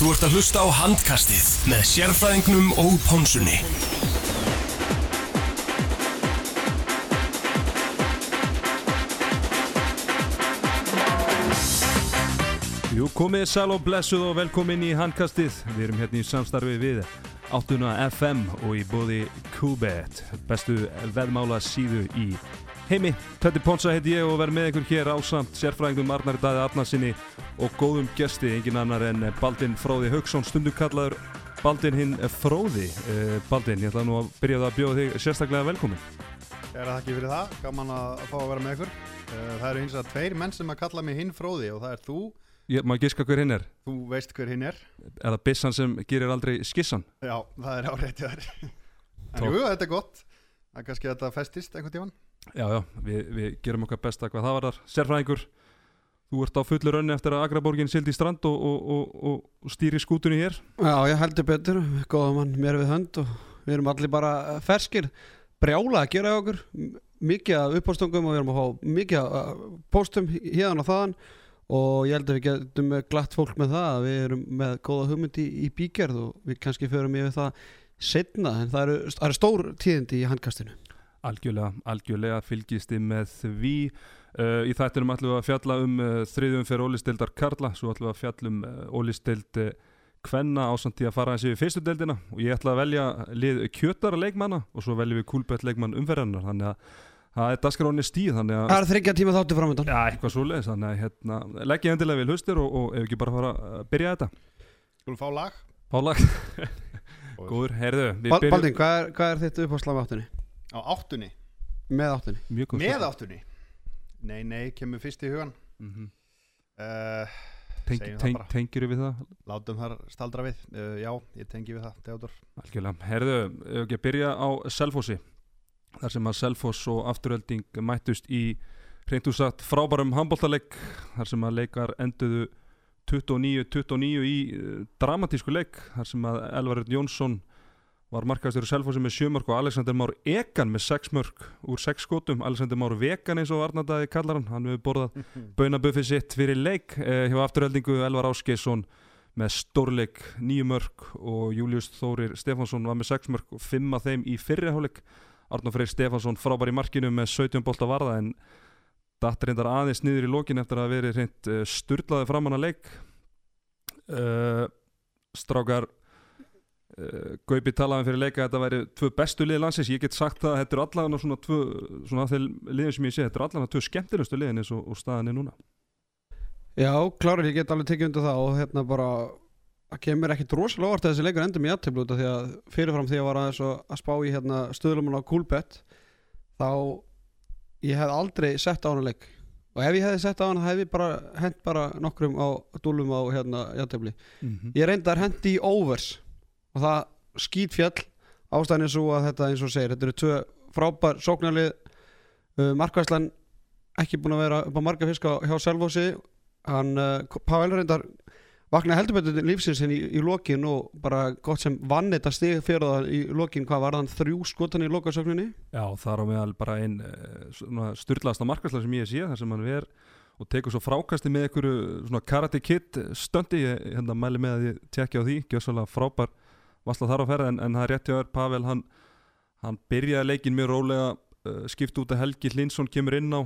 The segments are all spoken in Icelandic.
Þú ert að hlusta á handkastið með sérfræðingnum og pónsunni. Jú, komið sæl og blessuð og velkomin í handkastið. Við erum hérna í samstarfi við áttuna FM og í bóði Kubet, bestu veðmála síðu í heimi. Petti Ponsa heiti ég og verð með ykkur hér ásamt sérfræðingum Arnari Dæði Arnarsinni og góðum gesti, engin annar en Baldin Fróði Haugsson, stundum kallaður Baldin hinn Fróði. Eh, Baldin, ég ætla nú að byrja það að bjóða þig sérstaklega velkomin. Ég er að þakki fyrir það, gaman að fá að vera með ykkur. Eh, Það eru hins vegar tveir menn sem að kalla mig hinn fróði og það er þú, Ég, maður giska hver hinn er. þú veist hver hinn er. Er það bissan sem gerir aldrei skissan? Já, það er áreitt þér. En jú, þetta er gott. Það er kannski að þetta festist einhvern tíman. Já, já, við, við gerum okkar besta hvað það var þar. Sérfræðingur, þú ert á fullu raunni eftir að Agraborgin sildi í strand og, og, og, og, stýri skútunni hér. Já, ég heldur betur, góða mann mér við hönd og við erum allir bara ferskir, brjála að gera okkur, mikið af uppástungum og við erum að fá mikið af póstum hérna og þaðan og ég held að við getum glatt fólk með það að við erum með góða hugmynd í, í bígerð og við kannski förum yfir það setna en það eru, það eru stór tíðindi í handkastinu. Algjörlega, algjörlega fylgisti með því. Uh, í þættinum ætlum við að fjalla um uh, þriðjum fyrir ólistildar Karla, svo ætlum við að fjalla um uh, ólistild uh, Kvenna ásamt í að fara þessi við fyrstu deildina og ég ætla að velja lið kjötara leikmanna og svo veljum við kúlbett leikmann umferðarnar þannig að það er daskráni stíð þannig að Það er þryggja tíma þáttu framöndan. Já, eitthvað svo leiðis, þannig að hérna, leggja endilega við hlustir og, og ef ekki bara fara að byrja þetta. Skulum fá lag. Pála, góður, heyrðu, við Bal byrjum Baldin, hvað er, hvað er þitt uppáslag með áttunni? Á áttunni. Með áttunni? Með áttunni. Nei, nei, kemur fyrst í hugan. Mm -hmm. Uh, Teng, Segjum það teng. Tengir við það? látum þar staldra við. Uh, já, ég tengi við það, Theodor. Algjörlega, heyrðu, ef ekki að byrja á Selfossi, þar sem að Selfoss og afturölding mættust í sagt frábærum handbóltaleg, þar sem að leikar enduðu 29-29 í uh, dramatísku leik, þar sem að Elvar Jónsson var markaðstur í Selfossi með sjömörk og Alexander Már Egan með sex mörk. Úr sex skotum Alexander Már Vegan eins og Arnardæði kallar hann. Hann hefur borðað baunabuffið sitt fyrir leik eh, hjá afturöldingu Elvar Áskeisson með stórleik nýju mörk og Július Þórir Stefansson var með sex mörk og fimm af þeim í fyrriháleik Arnó Freyr Stefansson frábær í markinu með 17 bolt að varða en datt reyndar aðeins niður í lokin eftir að verið reynd uh, sturlaði framann að leik. Uh, strákar Gaupi talaði fyrir leika að þetta væri tvö bestu liði landsins, ég get sagt að þetta eru allavega svona tvö, svona þeir liðin sem ég sé, þetta eru allavega tvö skemmtilegustu liðin eins og, og staðan er núna. Já, klárir, ég get alveg tekið undir það og hérna bara, það kemur ekkit rosalega óvart að þessi leikur endur út af því að fyrirfram því að var aðeins að spá í hérna stöðlumun á Coolbet þá ég hef aldrei sett á hana leik. Og ef ég hefði sett á hana hefði ég bara hent bara nokkrum á dúlum á hérna jættifli mm -hmm. ég reyndar hendi í overs og það skýt fjall. Ástæðan er svo að þetta eins og segir þetta eru tvö frábær sóknarlið. Uh, markvæslan ekki búin að vera upp á marga fiska hjá Selvósi hann, uh, Pavel reyndar vaknaði heldur betur lífsins í, í lokin og bara gott sem vann þetta stig fyrir það í lokin, hvað var þann þrjú skotan í lokasögninni? Já, þar á meðal bara einn styrlaðasta markværsla sem ég sé þar sem hann ver og tekur svo frákasti með einhverju karate kid stöndi, ég hérna mæli með að ég tekja á því, gjössalega frábær vassla þar á ferð en, en það er rétt hjá þér Pavel, hann, hann byrjaði leikin mjög rólega, uh, skipt út að Helgi Hlinsson kemur inn á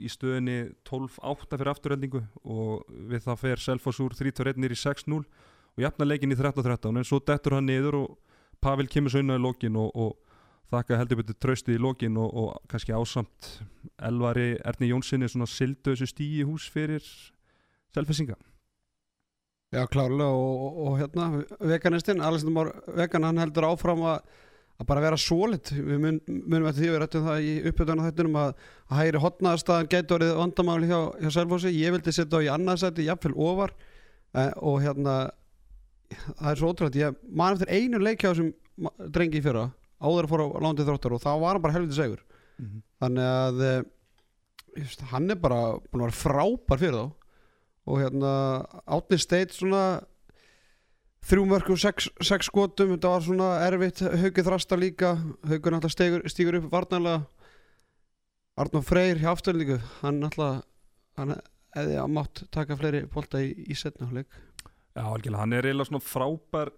í stöðinni 12-8 fyrir afturheldingu og við það fer Selfoss úr 3-1 nýr í 6-0 og jafna leikin í 13-13 en svo dettur hann niður og Pavel kemur á í lokin og, og þakka heldur betur tröstið í lokin og, og kannski ásamt Elvari Erni Jónssoni svona sildu þessu stíi hús fyrir selfisinga Já, klárlega og, og, og hérna veganistinn, Alessandr Már vegan hann heldur áfram að að bara vera sólit, við mun, munum eftir því við rættum það í uppbytuna þettunum að, að hægri hotnaðarstaðan gæti orðið vandamáli hjá, hjá Selfossi, ég vildi setja á í annarsæti jafnvel ofar. Eh, og hérna það er svo ótrúlega, ég man eftir einu leik hjá þessum ma- drengi í fyrra áður að fóra á lándið þróttar og þá var hann bara helviti segur. Mm -hmm. þannig að eh, ég veist, hann er bara vera frábær fyrir þá og hérna Átni Steit svona þrjú mörgum, sex, sex skotum þetta var svona erfitt, Hauki þrasta líka Haukur náttúrulega stígur upp varnarlega Arnó Freyr hjá afturlíku, hann náttúrulega hann hefði að mátt taka fleiri bolta í, í setna hálfleik Já, algjörlega, hann er eiginlega svona frábær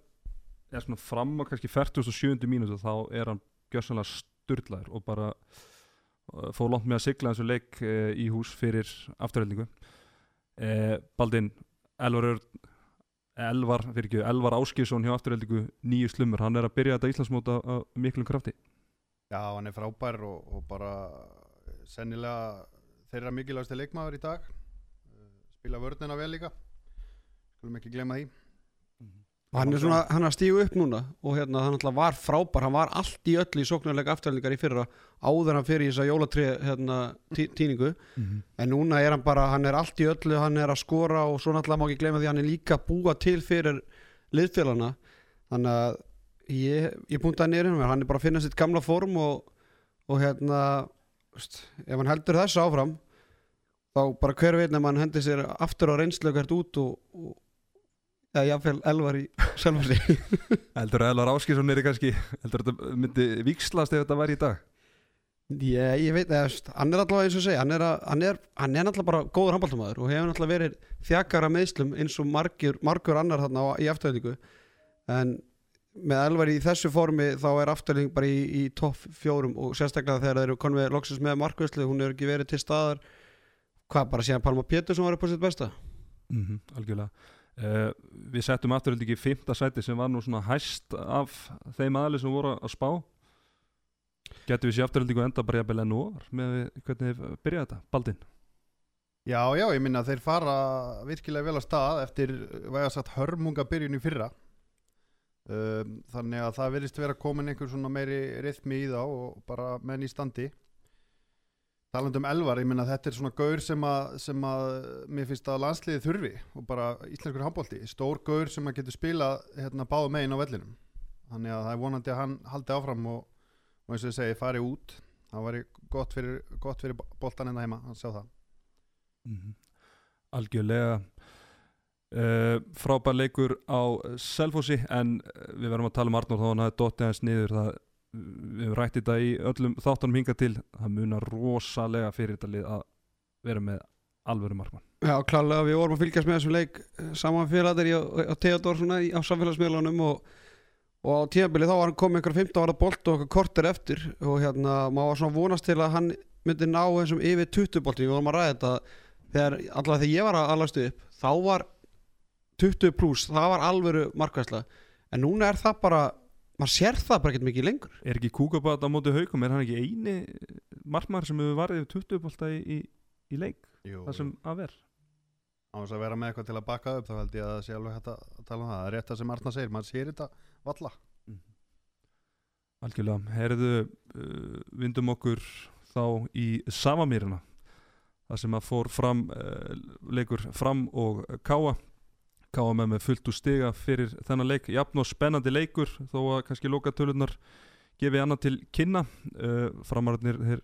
er svona fram á kannski 47. mínútu þá er hann gjörsanlega styrlaður og bara uh, fór langt með að sigla þessu leik uh, í hús fyrir afturheldingu uh, Baldin Elvar Örn Elvar, fyrir ekki, Elvar Áskilsson hjá afturheldingu nýju slumur, hann er að byrja þetta Íslandsmóta miklum krafti. Já, hann er frábær og, og bara sennilega þeirra mikilvægasti leikmaður í dag. Eh, spila vörnina vel líka. Skulum ekki glemma því og hann er svona, hann er að stígu upp núna og hérna hann alltaf var frábær, hann var allt í öllu í sóknarleika afturhaldingar í fyrra áður hann fyrir í þessa jólatri hérna, tí, tíningu. En núna er hann bara, hann er allt í öllu hann er að skora og svo náttúrulega má ekki gleyma því að hann er líka að búa til fyrir liðfélana þannig að ég, ég puntaði niður hérna hann er bara að finna sitt gamla form og, og hérna veist, ef hann heldur þessu áfram þá bara hver veit nefn hann hendur sér aftur á reynslu hvert út og, og eða jáfnvel elvar í sjálfum sig Heldur að Elvar Áskilsson er kannski heldur að þetta myndi vikslast ef þetta væri í dag? Ég, ég veit eða, hann er allavega eins og segja hann er, að, hann er, hann er náttúrulega bara góður handbóltamæður og hefur náttúrulega verið þjakara meðslum eins og margur, margur annar þarna á, í afturhaldingu en með elvar í þessu formi þá er afturhalding bara í, í topp fjórum og sérstaklega þegar þeir eru konum við loksins með markvæslu, hún hefur ekki verið til staðar. Hvað bara síðan Palma Pétursson var upp á sitt besta? Mm -hmm, Algjörlega uh, Við settum afturheldingi í fymta sæti sem var nú svona hæst af þeim aðli sem voru að spá. Getur við sér afturheldingu enda bara jafnvel enn og var með hvernig þið byrjaði þetta, Baldin Já, já, ég minna þeir fara virkilega vel að stað eftir væga sagt hörmunga byrjun í fyrra. Um, þannig að það verðist vera komin einhver svona meiri rithmi í þá og bara menn í standi talandi um elvar, ég minna þetta er svona gaur sem að, sem að mér finnst að landsliði þurfi og bara íslenskur handbólti stór gaur sem að getur spila hérna báðu megin á vellinum. Þannig að það er vonandi að hann haldi áfram og, og eins og ég segi, fari út. Það væri gott fyrir, fyrir boltan en það heima að sjá það. Mm Algjörlega. Uh, frábær leikur á Selfossi en uh, við verðum að tala um Arnór þá hann hafði dottið hans niður. Það, við hefum rætt þetta í öllum þáttunum hinga til það munar rosalega fyrir þetta lið að vera með alvöru markmann. Já, klálega við vorum að fylgjast með þessum leik eh, saman félagar í, á Theodor svona á samfélagsmiðlunum og, og á tíðanbili þá var hann komið einhver 15 ára bolt og okkur korter eftir og hérna maður var svona vonast til að hann myndi ná þessum yfir 20 bolti við vorum að ræða þetta þegar allavega þegar ég var að alastu upp þá var 20 pluss, það var alvöru markvæsla en núna er það bara maður sér það bara ekkert mikið lengur. Er ekki kúkabat á móti haugum, er hann ekki eini markmaður sem hefur varðið 20 bólta í, í, í leik, Jú, það sem að ver. Á þess að vera með eitthvað til að bakka upp þá held ég að það sé alveg hægt að tala um það. Það er rétt að sem Arna segir, maður sér þetta valla Algjörlega, herðu uh, vindum okkur þá í Samamýrina það sem að fór fram uh, leikur fram og káa með með fullt úr stiga fyrir þennan leik, jafn og spennandi leikur þó að kannski loka tölunar gefi annað til kynna. Uh, framararnir þeir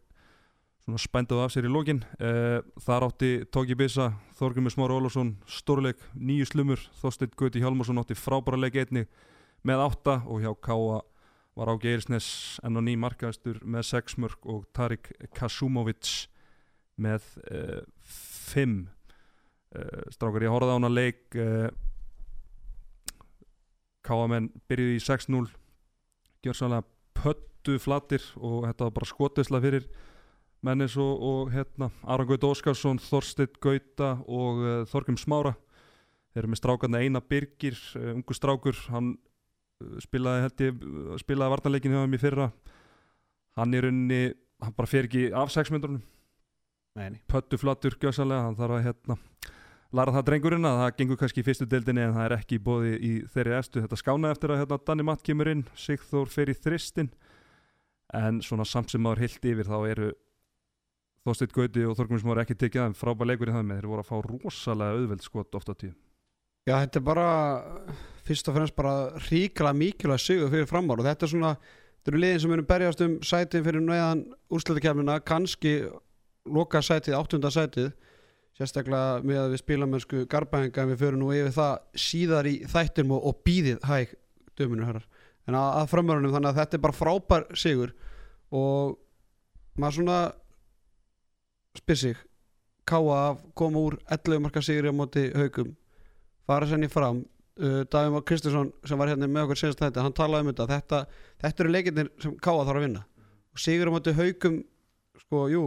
svona spændaðu af sér í lokin. Uh, þar átti Tóki Bisa Þorgumir Smára Ólafsson stórleik, nýju slumur. Þorsteinn Gauti Hjálmarsson átti frábæra leik einni með átta og hjá káa var á Geirisnes enn og ný markaðistur með 6 mörg og Tarik Kasumovic með 5 uh, uh, strákar ég horfði á hana leik uh, Káamenn byrjuði í 6-0 gjör sannlega pöttu flatir og þetta var bara skotisla fyrir mennis og, og hérna Aron Gaut Óskarsson, Þorsteinn Gauta og uh, Þorgum Smára. Þeir eru með strákarna Einar Birgir ungu strákur, hann spilaði held ég, spilaði varnarleikin hjá þeim í fyrra. Hann er unni, hann bara fer ekki af 6 myndrunum Nei, pöttu flattur gjössalega, hann þarf að hérna læra það drengurinn að það gengur kannski í fyrstu deildinni en það er ekki bóði í þeirri efstu. Þetta skánaði eftir að hérna Danni Matt kemur inn Sigþór fer í þristin en svona samt sem maður heilt yfir þá eru Þorsteinn Gauti og Þorgumins maður ekki tekið aðeim frábæð leikur í það með. Þeir voru að fá rosalega auðveld skot ofta tíu. Já, þetta er bara fyrst og fremst bara ríkala mikilvæg sigur fyrir framar og þetta er svona þetta eru liðin sem munum berjast um sætið fyrir næðan úrslutakefnina, sérstaklega með að við spilamennsku garbaðinga en við förum nú yfir það síðar í þættum og, og býðið hæg dömunum herrar, en að, að framörunum þannig að þetta er bara frábær sigur og maður svona spyr sig káa að koma úr 11 marka sigri á móti haugum fara senni fram. Uh, Davíð Már Kristinsson sem var hérna með okkur síðast þetta, hann talaði um þetta. Þetta, þetta eru leikirnir sem Káa þarf að vinna. Og sigur á móti haugum sko, jú,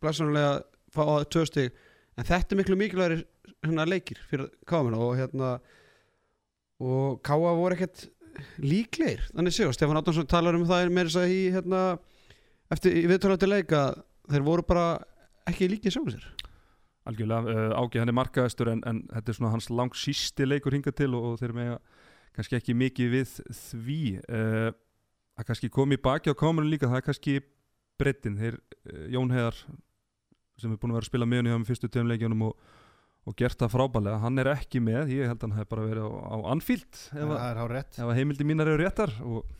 blessunarlega fá að tvö stig, en þetta er miklu mikilvægri hérna, leikir fyrir Káa og hérna og Káa voru ekkert líklegir. Þannig séu, Stefán Átnánsson talar um það með þess að í hérna, eftir viðtölu leika, þeir voru bara ekki líkið sjálfur sér. Algjörlega, uh, Ági hann er markaðastur en, en þetta er svona hans langt sísti leikur hingað til og, og þeir með kannski ekki mikið við því. Uh, að kannski komi í baki á kamerun líka, það er kannski breytin, þeir uh, Jón Heðar sem er búin að vera að spila með hann í það með fyrstu tegum leikjónum og, og gert það frábælega, hann er ekki með ég held að hann hef bara verið á, á Anfield ef, það að- er há rétt. ef að heimildi mínar eru réttar og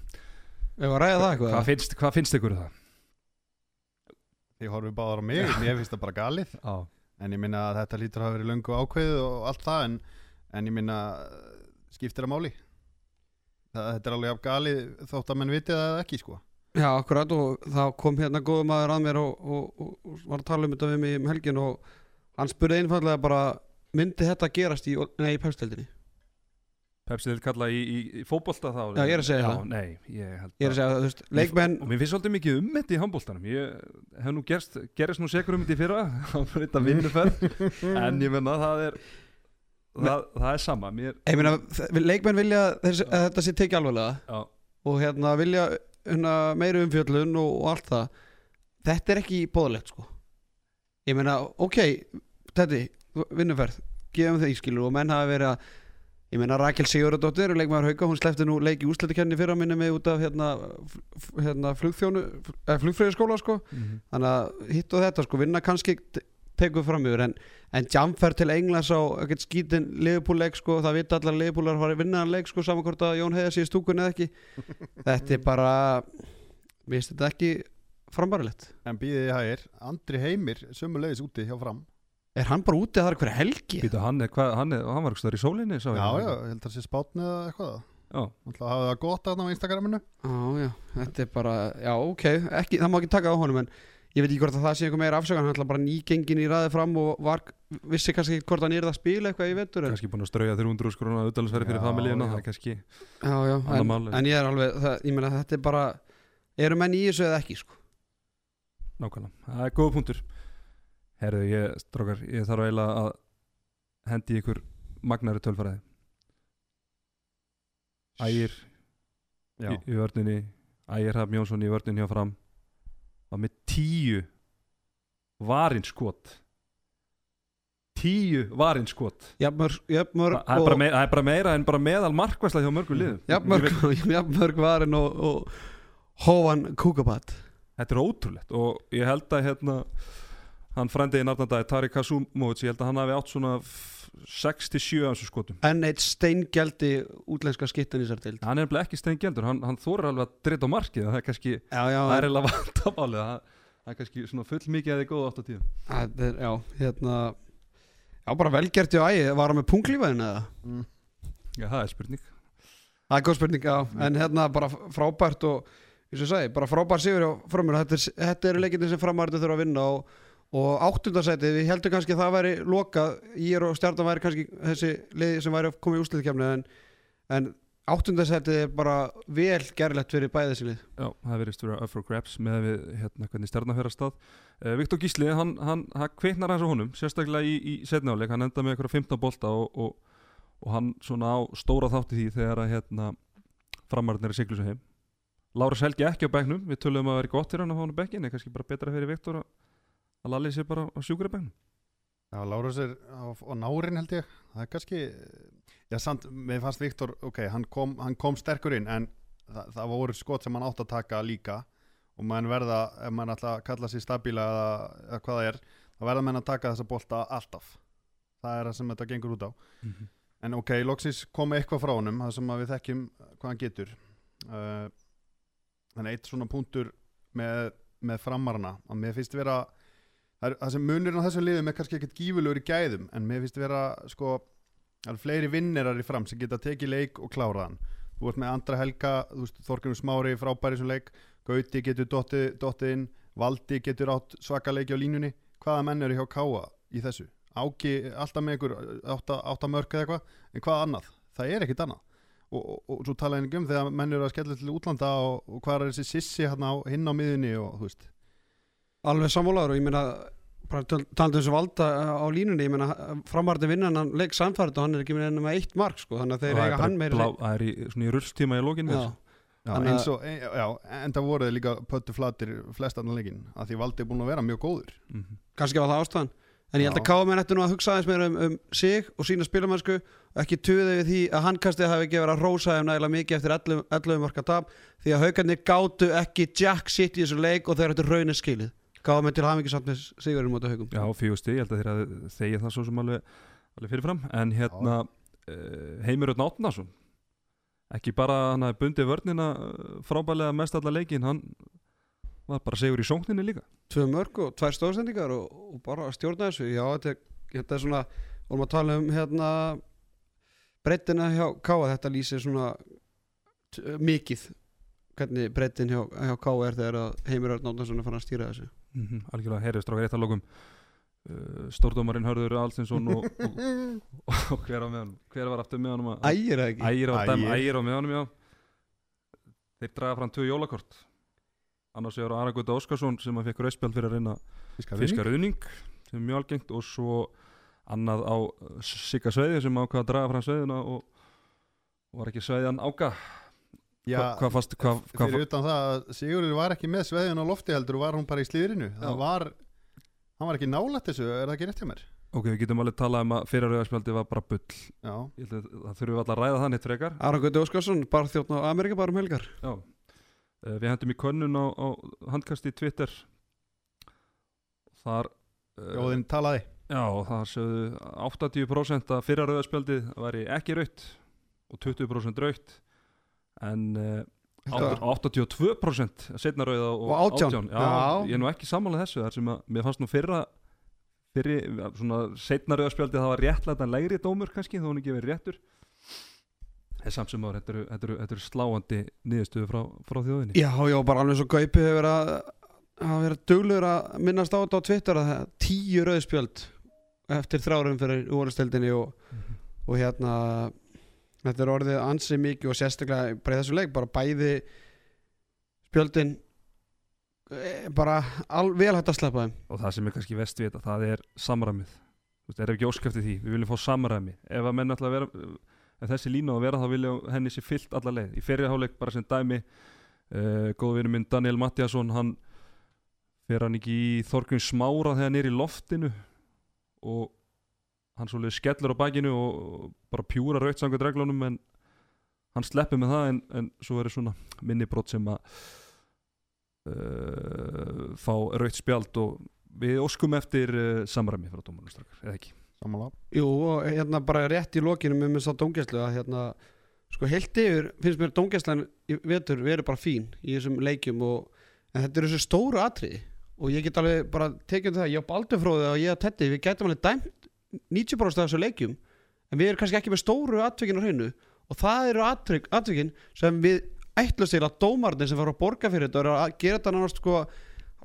Ef að ræða það eitthvað. Hvað finnst, hvað finnst ykkur um það? Þið horfum báðar á mig, mér finnst það bara galið. Já, En ég minna að þetta lítur að hafa verið löngu ákveðið og allt það En, en ég minna, skiptir það máli. Það, Þetta er alveg af galið þótt að menn vitið það ekki sko Já, akkurat og þá kom hérna góðu maður að mér og, og, og, og var að tala um þetta við mig um helgin og hann spurði einfallega bara myndi þetta gerast í, nei, í pepsteldinni Pepsi þeir kalla í, í, í fótbolta þá Já, ég er að segja Já, það. Nei, ég held Ég er að segja, þú veist, leikmenn Og mér finnst svolítið mikið um þetta í handbóltanum Ég hef nú gerst, gerist nú sekur um þetta í fyrra á þetta vinnuferð. En ég menna það er það, það er sama. Mér, Ég meina, leikmenn vilja þess, að þetta sé tekið alvarlega já, og hérna vilja meiri umfjöllun og, og allt það. Þetta er ekki bóðlegt sko. Ég meina, ok þetta, vinnuferð, gefum það ískilur og menn hafa verið að ég meina Rakel Sigurðardóttir, leikmaður hauka hún slefti nú leik í úslættikenni fyrra minni með út af hérna, hérna flugþjónu eða flugfröðiskóla sko. Þannig að hitt og þetta sko, vinna kannski tekur fram yfir en, en jamfer til Englands á ekkert skítin Liverpool-leik sko, það vita allar Liverpoolar fara að vinna hann leik sko, saman hvort að Jón Heiðar sé í stúkunni eða ekki. Þetta er bara mér finnst þetta ekki frambarilegt En býðið ég hægir, Andri Heimir sömulegis úti hjá fram. Er hann bara úti að það er hverja helgi? Býta hann er, hvað, hann, er, hann var ekki stöður í sólinni. Já, já, ég held að það sé spátni eða eitthvað. Já. Þannig að hafa það gott að á Instagraminu. Já, já, þetta er bara já, ok, ekki, það má ekki taka á honum en ég veit ekki hvort að það sé einhver meira afsökan hann ætla bara nýgengin í ræði fram og var, vissi kannski ekki hvort hann er að spila eitthvað í vetur en, kannski búin að strauja 300 skrona auðvitaðsverði fyrir já. það er kannski já, já, en, en ég er alveg það, ég meina þetta er bara eru menn í þessu eða ekki sko? Nákvæmlega. Það er góð punktur. Herðu ég, strókar, ég þarf eiginlega að hendi ykkur magnari tölfræði. Ægir Já, í, í vörninni Ægir Hrafn Jónsson í vörninni hjá fram var með tíu varinskot tíu varinskot jafnmörg, það er, bara er meira en bara meðal markvæsla hjá mörgum liðum. Jafnmörg varin og, og hóvan kúkabat þetta er ótrúlegt og ég held að hérna hann frændi í narnandagi Tari Kasumovic ég held að hann hafi átt svona f- 6-7 af þessu skotum. Enn eitt steingjaldi útlenska skittan í sér til hann er nefnilega ekki steingjeldur, hann, hann þorir alveg að drita á markið það er kannski, já, já, það er eiginlega vandamálið það, það er kannski svona full mikið að þið góða átt á það er, já, hérna já, bara velgert í ægi, var hann með punglífaðin eða? mm. já, það er spurning. Það er góð spurning, já, en hérna bara frábært og, eins og ég segi, bara frábært sigur á framur, þetta, er, þetta eru leikindi sem framarðu þurfa að vinna og, og áttundarsætið, við heldum kannski að það væri lokað, ég og stjarnan væri kannski þessi liði sem væri að koma í úsliðkjafni en, en áttundarsætið er bara vel gerlegt fyrir bæðið þessi lið. Já, það verðist vera up for grabs með við hérna hvernig stjarnafæra stað. Uh, Viktor Gísli, hann, hann, hann kveitnar hans á honum sérstaklega í, í setnáleik, hann enda með eitthvað 15 bolta og, og, og hann svona á stóra þátti því þegar að hérna framarðin er að siglu sig heim. Lára Selgi ekki á bekknum, við töluðum að vera gott fyrir hann að fá hann á bekkin, en kannski bara betra fyrir Viktor að, að lalli sér bara á sjúkura bekknum Já, Lárus er á, á nárin held ég. Það er kannski Já, samt, mér fannst Viktor, ok, hann kom, hann kom sterkur inn En það, það voru skot sem hann átt að taka líka. Og mann verða, ef mann að kalla sér stabíla eða, eða hvað það er þá verða menn að taka þessa bolta alltaf. Það er það sem þetta gengur út á. En ok, loksis kom eitthvað frá honum Það sem við þekkjum hvað hann getur. Uh, Þannig eitt svona punktur með, með framarana að mér finnst vera það, sem munurinn á þessum liðum er kannski ekkert gífulegur í gæðum en mér finnst vera sko það eru fleiri vinnerar í fram sem geta tekið leik og kláraðan þú ert með Andra Helga, Þorgrunum Smári frábæri sem leik, Gauti getur dottið, dottið inn, Valdi getur átt svaka leiki á línunni, hvaða menn eru hjá Káa í þessu, Áki alltaf með ykkur átta, átta mörk eða eitthvað, en hvað annað? Það er ekkit annað. Og, og, og svo tala einnig um þegar menn eru að skella til útlanda og, og hvað er þessi sissi hérna á, hinn á miðunni og þú veist alveg sammálaður og ég meina bara talandi um þessu valda á línunni ég meina framarði vinnan hann leik samfærið og hann er ekki með ennum að eitt mark sko þannig að þeir eiga hann meiri blá- Það er í, svona í rullstíma í já, en það voru þeir líka pöttu flatir flest annan leikin að því valdi er búin að vera mjög góður. Mm -hmm. kannski var það ástæðan. En ég held að KM ættu nú að hugsa aðeins meira um, um sig og sína spilamennsku. Og ekki tuðið við því að handkastið hafi ekki verið að rósa þeim nægilega mikið eftir 11, 11 marka tap því að haugarnir gátu ekki jack sitt í þessu leik og þeir ættu raunin skilið KM til hafingi samt með sigurinn mútið haugum Já, fjögusti, ég held að þeir að þegja það svo sem alveg, alveg fyrirfram. En hérna, uh, Heimir Örn Átnason Ekki bara hann hafi bundið vörnina uh, frábælega mest alla leikin Hann var bara segur í sókninni líka. Tvö mörg og tvær stóðsendingar og, og bara stjórna þessu. Já þetta er, þetta er svona vorum að tala um hérna breytina hjá Káa þetta lýsir svona mikið hvernig breytin hjá, hjá Káa er þegar að Heimir Örn Átnason er fann að stýra þessu mm -hmm. Algjörlega, heyrðu strákar eitt að lókum uh, Stórdómarinn Hörður Alsinsson og, og, og, hver, hver var aftur með honum Ægir á meðanum, já. Þeir draga fram tvö jólakort. Annars vegar Aragöta Óskarsson sem að fekk rauðspjald fyrir að reyna fiska rauðning sem er mjög algengt og svo annað á Sigga Sveiði sem ákvað að draga fram Sveiðina og, og var ekki Sveiðan áka Já, Hva, hvað fast hvað, hvað, fyrir utan það að Sigurður var ekki með sveðin á lofti heldur var hún bara í slíðrinu. Það var, hann var ekki nálætt þessu er það ekki rétt hjá mér? ok, við getum alveg talað um að fyrir rauðspjaldi var bara bull. Já, Ég held að það þurfum við alltaf að ræða það neitt frekar. Aron Gauti Óskarsson, bara þjóttn á Amerika bara um helgar. Já. Uh, við hendum í könnun á, á handkasti Twitter. Þar uh, Jóðinn talaði. Já, það sögðu 80% að fyrra rauðarspjaldið væri ekki raut og 20% raut en uh, Þetta var- 82% setna rauða og, Og 18. Já, Já. ég er nú ekki sammálað þessu þar sem að mér fannst nú fyrra fyrri, svona setna rauðarspjaldið það var réttlega legri dómur kannski þó hann ekki verið réttur en samt sem áður, þetta eru, sláandi niðurstöðu frá, frá þjóðinni Já, já, bara alveg svo Gaupi hefur verið að hafa verið duglegur að minnast á þetta á Twitter að það er tíu rauðspjöld eftir þrárum fyrir úrstildinni og, Mhm. og hérna þetta er orðið ansið mikið og sérstaklega bara í þessu leik, bara bæði spjöldin e, bara al, vel hægt að sleppa þeim. Og það sem er kannski vest við þetta það er samræmið. Þú veist, er ekki óskæfti því, við viljum fá samræmi. Ef að menn ætla að vera ef þessi lína á að vera þá vilja henni sér fyllt alla leið. Í fyrir háleik bara sem dæmi uh, góðu vinur minn Daniel Mattiasson hann fer hann ekki í Þorgrun Smára þegar hann er í loftinu? Og hann svolítið skellur á bakinu og bara pjúra raut samkvæmt reglunum en hann sleppur með það en, en svo er svona minni brot sem að uh, fá raut spjald og við óskum eftir uh, samræmi frá dómarnum strákar, eða ekki? Samanlá Jú, og hérna bara rétt í lokinu með mér sá dóngjæslu að hérna sko heilt yfir finnst mér dóngjæslan í vetur verið bara fín í þessum leikjum og, en þetta eru þessu stóru atriði og ég get alveg bara tekið um það, ég á Baldurfróði og ég að Teddy, við getum alveg dæmt 90% af þessu leikjum en við erum kannski ekki með stóru atvikin á hreinu og það eru atvik, atvikin sem við ætlust til að dómarnir sem fara að borga fyrir þetta og að gera þetta nánast sko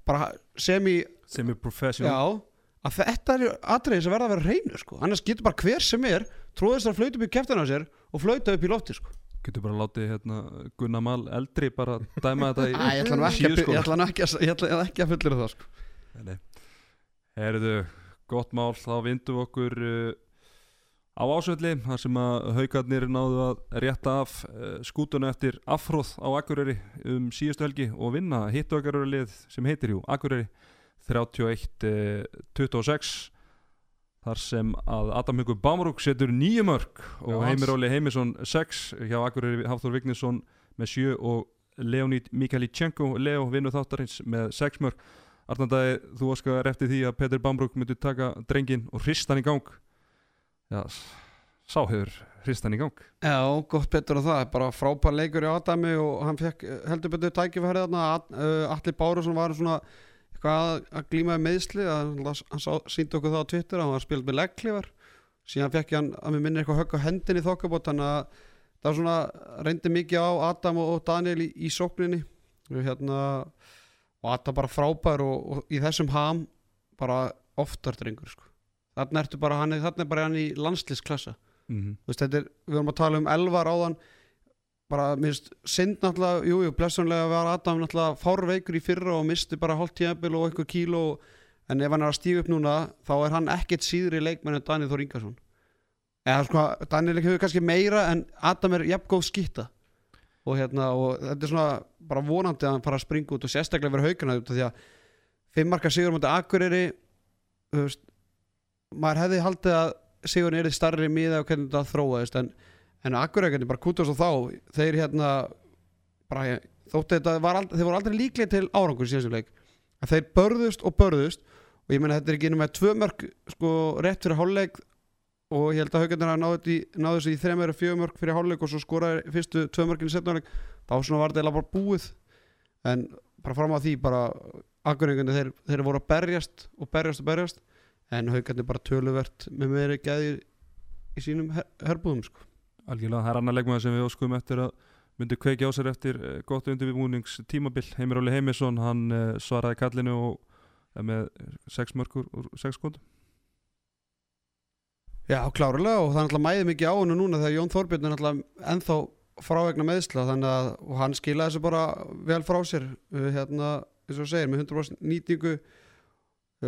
bara sem í sem er professional Já, að þetta eru atriði sem verða að vera hreinu sko. annars getur bara hver sem er tróðist að flauta upp í keftina á sér og flauta upp í lofti sko. getur bara látið hérna, Gunnar Mal eldri bara dæma þetta í Æ, ég ætla ekki, að, síðuskóla. ég ætla nú ekki, að, að fullir það sko. Herðu, gott mál, þá vindum okkur uh, á ásvelli þar sem að haugarnir náðu að rétta af uh, skútuna eftir afhróð á Akureyri um síðustu helgi og vinna hittu Akureyri lið sem heitir jú Akureyri 31-26 þar sem að Adam Hugur Bámarúk setur nýju mörg og Heimir. Óli Heimisson 6 hjá Akureyri Hafþór Vignesson með 7 og Leonid Mikhailichenko Leo vinnu þáttarins með 6 mörg Arnandæði, þú óskar eftir því að Petur Bambrúk myndi taka drengin og hrista hann í gang Já, sá hefur hrista hann í gang. Já, gott betur á það, bara frábær leikur í Adami og hann fekk eh, heldur betur tækifærið þarna, uh, Atli Bárusson var svona eitthvað að, með meðsli hann, síndi okkur það á Twitter hann var spilað með legglífar síðan fekk hann að mér minni eitthvað högg á hendinni í þokkabót þannig að það var svona reyndi mikið á Adam og Daniel í, í sókninni. Og hérna og Adam bara frábær og, og í þessum ham bara oftar drengur sko. Þarna ertu bara hann, þarna er bara hann í landslísklassa mm Þú veist, þetta er, við vorum að tala um elvar áðan. Bara minnst synd náttúrulega, jú, jú, blessunlega var Adam náttúrulega fárveikur í fyrra og misti bara hálft tíðabil og eitthvað kíló. En ef hann er að stíga upp núna þá er hann ekkert síðri leikmenn en Daniel Þór Ingarsson eða sko, Daniel hefur kannski meira en Adam er jafn góð skýta og hérna, og þetta er svona bara vonandi að hann fara að springa út og sérstaklega vera haugana því að fimmarka sigur mútið Akureyri þú veist, maður hefði haldið að sigurinn er starri miða og hvernig þetta þróaðist en en akkurækjandi bara kútast og þá þeir hérna bara þótti þetta aldrei, þeir voru aldrei líklega til árangur síðan leik. Að þeir börðust og börðust og ég meina þetta er ekki innum með tvö mörg sko rétt fyrir hálfleik og ég held að haugarnir að náðu í- náðu þessu í þrem eða fjögur mörg fyrir hálfleik og svo skoraði fyrstu tvö mörgin í setnáleik þá svona var þetta bara búið. En bara fram að því bara akkurækjandi þeir, þeir voru að berjast og berjast og berjast en haugarnir bara töluvert með meiri gæði í sínum her herbúðum sko. Algjörlega, það er annar leikmaður sem við óskum eftir að myndi kveiki á sér eftir eh, gott undirbúnings tímabil Heimir Óli Heimisson, hann eh, svaraði kallinu og er með sex mörgur úr sex skondum Já, klárlega og það er náttúrulega mæði mikið á hennu núna þegar Jón Þorbjörn er náttúrulega ennþá frávegna meðsla þannig að og hann skilaði þessu bara vel frá sér uh, hérna, eins og segir, með 100% nýtingu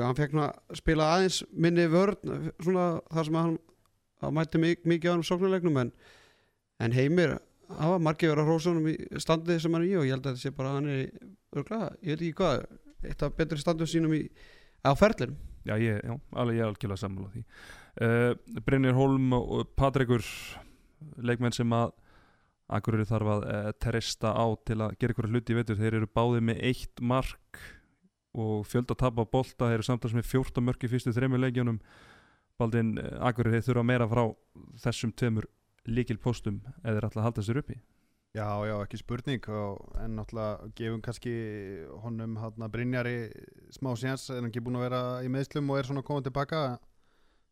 hann fekk að spila aðeins minni vörn svona þar sem hann að mætti mik mikið á hann sóknuleiknum en, en heimir, það var margir verið að hrósa honum í standið sem hann er í og ég held að þetta sé bara að hann er í, örglega, ég veit ekki hvað eitt af betri standið sínum í á ferlinum. Já, ég, er algjörlega sammála því. Uh, Brynir Holm og Patrikur leikmenn sem að Akureyri þarf að uh, treysta á til að gera ykkur hluti veitur, þeir eru báðið með eitt mark og fjölda tapa bolta, þeir eru samtals með 14 mörk í fyrstu þremur leikjunum. Baldin uh, Akureyri þurfa meira frá þessum tveimur líkil postum eða þeir ætla að halda sér uppi. Já, já, ekki spurning og, en náttúrulega gefum kannski honum hann Brynjari smá séns er hann ekki búin að vera í meðslum og er svona að koma tilbaka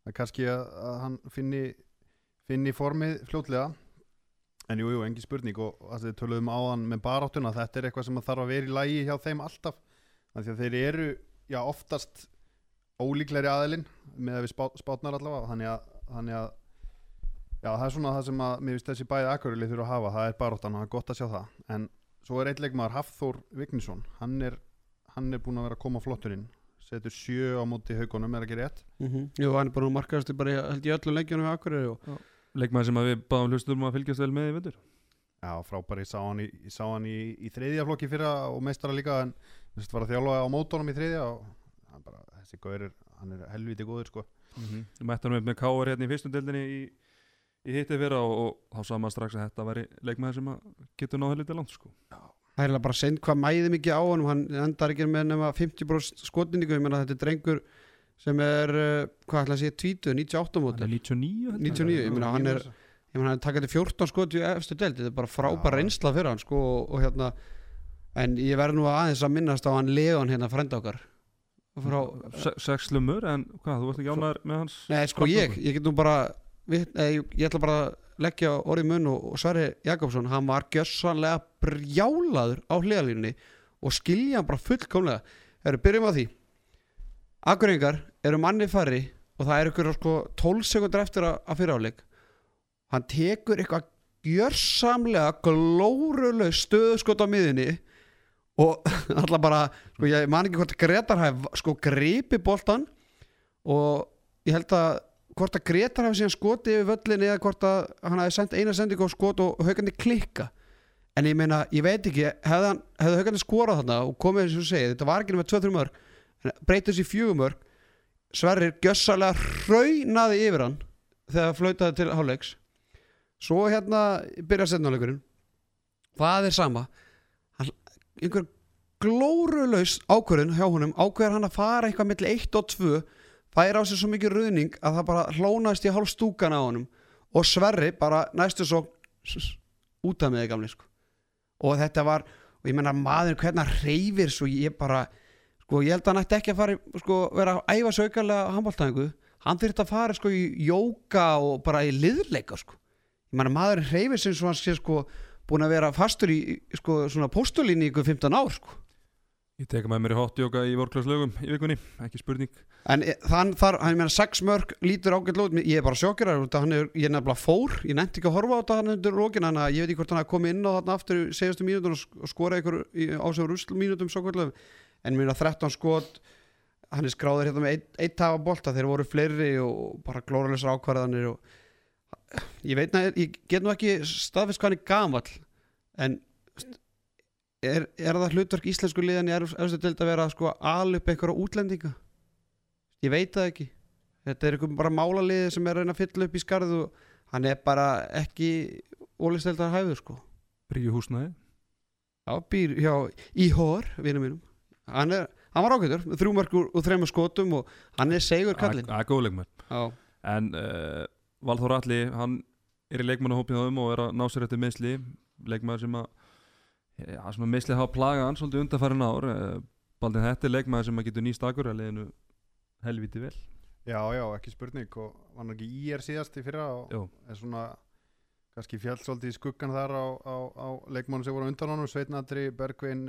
er kannski að, að hann finni, finni formið fljótlega. En jú, jú, engin spurning og sem við töluðum áðan með baráttuna. Þetta er eitthvað sem að þarf að vera í lægi hjá þeim alltaf þannig að þeir eru já, oftast ólíklegri aðilinn með að við spá, spátnar allavega. Þannig að, þannig að Já, það er svona það sem að mér finnst þessi bæði akkurili þurfa að hafa, það er baráttan og það er gott að sjá það. En svo er eitt leikmaður Hafþór Vignisson, hann er, hann er búin að vera að koma flottur inn. Setur sjö á móti haugunum, er ekki rétt? Mm -hmm. Jú, hann er bara markaðast bara í- held ég öllum leikjunum við Akureyri og Leikmaður sem að við báðum hlustum að fylgjast vel með í veitur Já, frábæri, ég sá hann í, hann í, í þriðja flokki fyrra og meistara líka en þess var að þjálfa á mótónum í þriðja og hann bara, þessi gaur er, hann er helviti góður sko mm -hmm. Mættanum upp með Káar hérna í fyrstu deildinni í, í hitti fyrra og, og þá maður strax að þetta væri leikmaður sem að getur náðu helviti langt sko. það er bara seint hvað mæði mikið á honum hann endar ekki með nema 50% skotningu ég menna þetta er drengur sem er uh, hvað ætla að segja tvítu, 98 Hann mótel er 99 held ég. 99, ég meina hann er ég meina hann takkaði 14 skot í efstu delt þetta er bara frábær Já. reynsla fyrir hann sko og, og hérna en ég verð nú aðeins að minnast á hann Leon hérna frenda okkar. Frá, Se- Sex lumur en hvað, þú varst ekki ánæður með hans Nei, sko ég, ég get nú bara við, nei, ég, ég ætla bara að leggja orðið mun og, Sverri Jakobsson hann var gjössanlega brjálaður á hliðalínunni og skilja hann bara fullkomlega. Herru, byrjum á því. Akureyringar eru manni færri og það er ykkur sko 12 sekundur eftir að, að fyrir áleik hann tekur eitthvað gjörsamlega glóruleg stöðuskot á miðinni og alltaf bara sko ég man ekki hvort Gretar hafi sko gripi boltan og ég held að hvort að Gretar hafi síðan skotið yfir völlin eða hvort að hann hafi sendt eina sendingu á skot og haugandi klikka en ég meina, ég veit ekki hefði, hefði haugandi skorað þarna og komið eins og segið, þetta var ekki með 2-3 mörg breytið sér fjögur mörg Sverrir gjössalega raunaði yfir hann þegar flautaði til hálfleiks. Svo hérna byrja setnáleikurinn það er sama einhver glórulaus ákvörðun hjá honum ákveður hann að fara eitthvað milli 1 og 2 fær á sig svo mikið ruðning að það bara hlónaðist í hálf stúkan á honum og Sverri bara næstu svo út af með þið gamli sko. og þetta var og ég menna maður hvernig reyfir svo ég bara sko ég held að hann ætti ekki að fara sko, vera að æfa sögjarlega handbóltæðingu hann þurfti að fara sko í jóka og bara í liðleika sko ég menna maður reyfir sem svo hann sé sko búin að vera fastur í sko svona postulínu í ykkur 15 ár sko. Ég teka með mér í hotjóka í vorklaslögum í vikunni, ekki spurning. En e- þann þar, hann meina sex mörg lítur ágætt lót, ég er bara hann er, ég er nefnilega fór, ég nefndi ekki að horfa á þetta hann undir lókin, þannig að ég veit ekki hvort hann hafi komið inn á þarna aftur í segjastum mínútur og sk- og skora ykkur í, á sig rúsl mínútum svo kvöldum, en mér 13 skot hann er skráður hérna með eitt, eitt tafa bolta, þeir voru fleiri og bara glóralessar ákvarðanir og ég veit að ég get nú ekki staðfist hvað hann er gamall en er, er það hlutverk íslensku liðan í efstu til að vera sko al upp einhverja útlendinga? Ég veit það ekki. Þetta er einhver bara málaliði sem er að reyna að fylla upp í skarðu hann er bara ekki ólisteldar hæfur sko. Bríu húsnaði Já, býr hjá Íhor, vinum mínum. Hann, er, hann var þrjú mörgur og þremur skotum og hann er segur kallinn. Það er góð leikmenn Já, En uh, Valþór Alli, hann er í leikmannahópið á um og er að ná sér eftir meðsli leikmaður sem að já, svona meðsli hafa plagað hann svolítið undarfærin ár. Uh, Baldin þetta er leikmaður sem að getur nýst akkur að leiðinu helviti vel. Já, já, ekki spurning. Og var hann ekki í er síðast í fyrra og er svona kannski fjall svolítið í skuggan þar á, á, á leikmónu sem voru undan honum. Sveitnadri, Bergvin,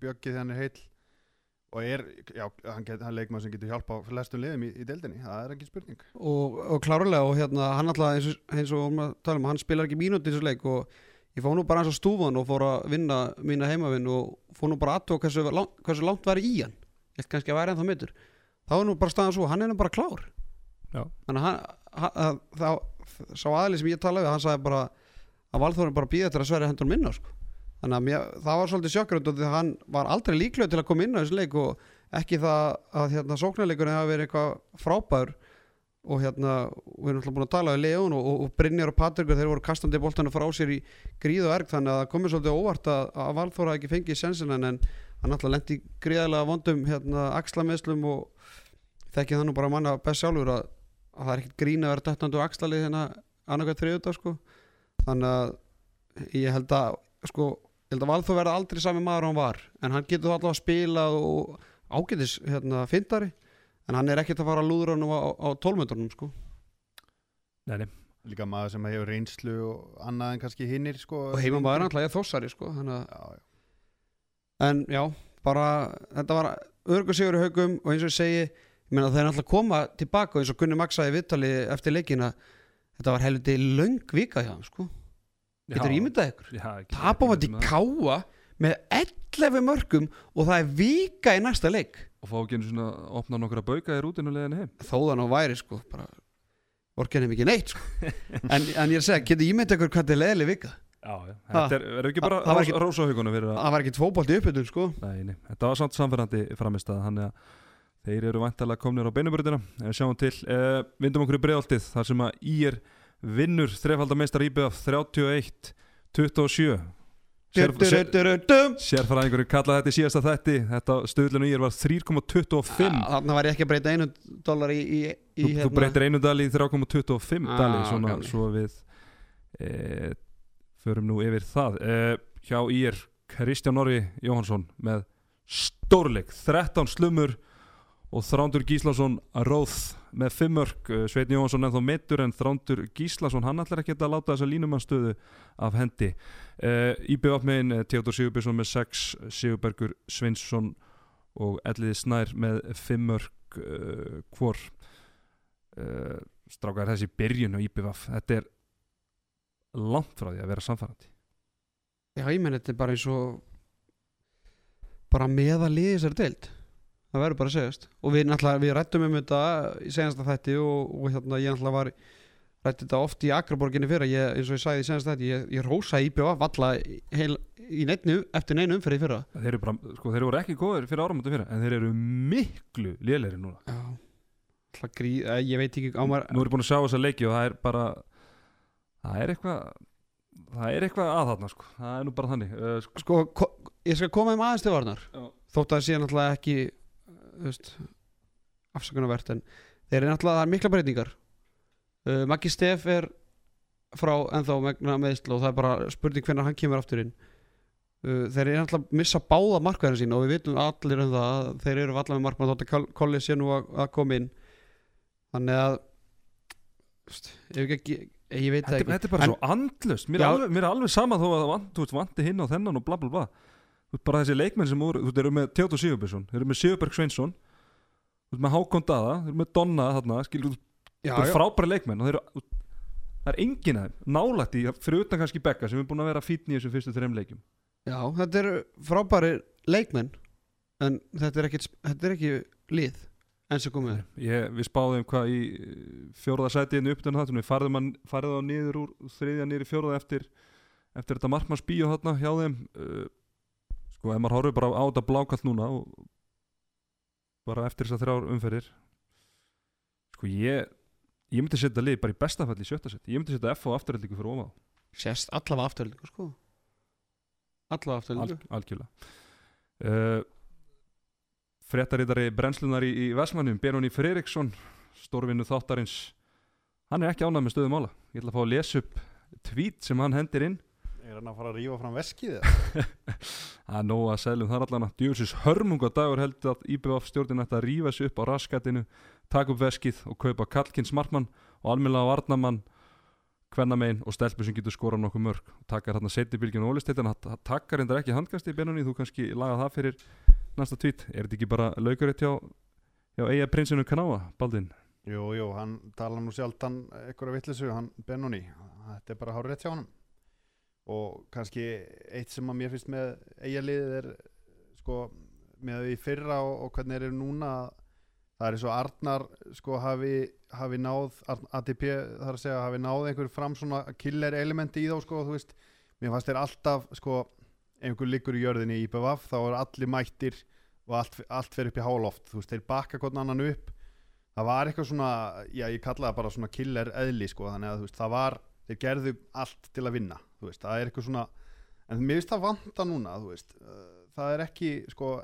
Bjöggi þegar hann er heill og er, já, hann, get, hann leikmann sem getur hjálpa á flestum liðum í, í deildinni, það er ekki spurning og, og klárlega og hérna hann alltaf eins og, eins og að tala um, hann spilar ekki mínúti í þessu leik og ég fór nú bara eins og stúfan og fór að vinna mína heimavinn og fór nú bara aðtók hversu, langt- hversu langt væri í hann held kannski að væri ennþá mittur þá er nú bara staðan svo, hann er nú bara klár Já. þannig að að, þá, sá aðli sem ég talaði við hann sagði bara að Valþórin bara býða eftir að sverja hendur minna sko. Þannig að mér, það var svolítið sjokkrönd og því að hann var aldrei líklegur til að koma inn á þessu leik og ekki það að hérna, sóknarleikurinn hafi verið eitthvað frábær og hérna, við erum alltaf búin að tala við León og, og, og Brynjar og Patrikur þeir voru kastandi boltana frá sér í gríð og erg þannig að það komið svolítið óvart að, að Valþóra ekki fengið sensin en hann alltaf lendi gríðarlega vondum hérna, axlameðslum og þekki það nú bara manna best sjálfur að, að það er ekkert grín að vera döttandi og axlalið hérna annarkvæð þriðudag sko. Þannig að ég held að sko, ég held að Valþór verða aldrei sami maður hann var en hann getur þá alltaf að spila og ágætis hérna, fyndari en hann er ekkert að fara að lúðra hann á, á tólmöndunum sko. Nei, nei, líka maður sem hefur reynslu og annað en kannski hinnir sko, og heimamaður alltaf er þossari sko. þannig að já, já. en já, bara þetta var örgur sigur í haugum og eins og ég segi ég meina þeir náttúrulega koma tilbaka og eins og Gunni í viðtali eftir leikina þetta var helviti löng vika hjá hann sko. Getur ímyndað ykkur? Í það. káa með 11 mörgum og það er vika í næsta leik. Og fá ekki einu svona að opna nokkra bauka í rútinu leiðinu heim. Þó þannig að væri sko bara orkinn er mikið neitt sko. en, en ég er að segja, getur ímyndað ykkur hvað þetta er leðileg vika? Já, já, Ha. þetta er, er ekki bara Það var ekki- fyrir að það var ekki tvóbolt í uppbytun sko. Nei, nei, þetta var samt samferðandi framist að þannig að þeir eru væntalega komnir á beinubröðina en sjáum til, uh, vindum okkur í bregðaltið þar sem að ír vinnur þrefaldameistar IBF 31 27 Sér, sér, Dum. sérfæraðingur kallaði þetta í síðasta þætti. Þetta stöðlun ír var 3,25 þannig var ég ekki að breyta einu dólar í, í, í þú, þú breytir einu dali í 3,25 Ah, dali svona gamli. svo við e, förum nú yfir það. E, hjá ír Kristján Norri Jóhansson með stórleik. 13 slumur og Þrándur Gíslason Róð með 5 mörg Sveitn Jóhansson ennþá meittur en Þrándur Gíslason hann ætlar ekki að láta þessa línumannstöðu af hendi. E, IBF megin Theodor Sigurbjörnsson með 6 Sigurbergur Svinsson og Elliði Snær með 5 mörg uh, hvor. Uh, strákar þessi byrjun á IBVF þetta er langt frá því að vera samfærandi já ég menn þetta er bara eins og bara meða liðið sér deild það verður bara að segjast. Og við náttúrulega, við rættum um þetta í senasta þætti og, og hérna ég náttúrulega var rætti þetta oft í Akraborginni fyrir ég, eins og ég sagði í senasta þætti, ég, ég rósa IBF valla heil, í neitnu eftir neinu umferði fyrra. Þeir eru, bara, sko, þeir eru ekki góður fyrir áramöndu fyrir en þeir eru miklu lélegri núna. Já. Grí, eh, ég veit ekki á maður nú er ég búin að sjá þessa leiki og það er bara það er eitthvað það er eitthvað aðhætna sko. það er nú bara þannig. Uh, sko, sko, ko, ég skal koma þeim aðeins til varnar. Já. þótt að það sé náttúrulega ekki afsökunarvert en þeir eru náttúrulega, það er mikla breytingar. Uh, Maggi Steff er frá ennþá megna meðsl og það er bara spurning hvernig hann kemur aftur inn. Uh, þeir eru náttúrulega missa báða markvæðina sín og við vitum allir um það að þeir eru allar með markvæðina þótt að Kolli sé nú að, að koma inn. Þannig að veist, ef ekki, ég veit þetta, ekki. þetta er bara En- svo andlust mér, er alveg, alveg sama þó að það vant, vanti hinn og þennan og bla bla bla bara þessi leikmenn sem voru, þú eru með Tjóto Sigurbjörnsson, þeir eru með Sigurberg Sveinsson þú veist, með Hákon Dada, þeir eru með Donna þarna, skilur, já, það já. er frábæri leikmenn og þeir eru, það er enginn þeim nálægt í, fyrir utan kannski Bekka sem er búin að vera fítni í þessum fyrstu þreim leikjum já, þetta eru frábæri leikmenn en þetta er ekki, þetta er ekki lið enn sem komið ég, við spáðum hvað í fjóraða sæti inn uppdöðan þáttunum, við farðum að farið á niður úr þriðja niður í fjóraða eftir eftir þetta markmanns bíó þarna hjá þeim uh, sko, ef maður horfir bara á þetta blákall núna og bara eftir þessar þrjár umferðir sko ég ég myndi setja lið bara í bestafall í sjötta sett ég myndi setja F á afturhaldingu fyrir ofað sérst allavega afturöldingu sko. Allavega Al, afturöldingu algjörlega. Uh, fréttarítari brennslunar í, í Vestmannum Benóni Freiriksson stórvinnu þáttarins hann er ekki ánægð með stöðum ála ég ætla að fá að lesa upp tweet sem hann hendir inn Er hann að fara að rífa fram veskið eða? að nóga að seglum þar allan að djúsis hörmungadagur heldur að IBF stjórnin ætti að rífa sig upp á raskatinu taka upp veskið og kaupa Kallkins markmann og almennilega varnamann kvennamein og stelpur sem getur skorað nokkuð mörg. Takkar hérna setni bylginu ólisteitin takkar reyndar ekki handkast í benunni þú kannski laga það fyrir næsta tweet. Er þetta ekki bara laukaritt hjá, hjá eiga prinsinu Kanáa, Baldin Jú, jú, hann tala nú sjaldan einhverja vittlisu, hann Benoni. Þetta er bara hár rétt hjá hann og kannski eitt sem að mér finnst með eiginliðið er sko, með því fyrra og, og hvernig er núna það er eins og Arnar sko hafi, hafi náð ATP þar að segja hafi náð einhver fram svona killer elementi í þá sko, þú veist, mér fannst þeir alltaf sko, einhver liggur í jörðinni í IPVF þá er allir mættir og allt, allt fer upp í háloft, þú veist, þeir bakka hvern annan upp. Það var eitthvað svona já ég kalla það bara svona killer eðli sko, þannig að þú veist, það var, þeir gerðu allt til að vinna, veist, það er eitthvað svona en mér finnst það vanta núna, veist uh, það er ekki, sko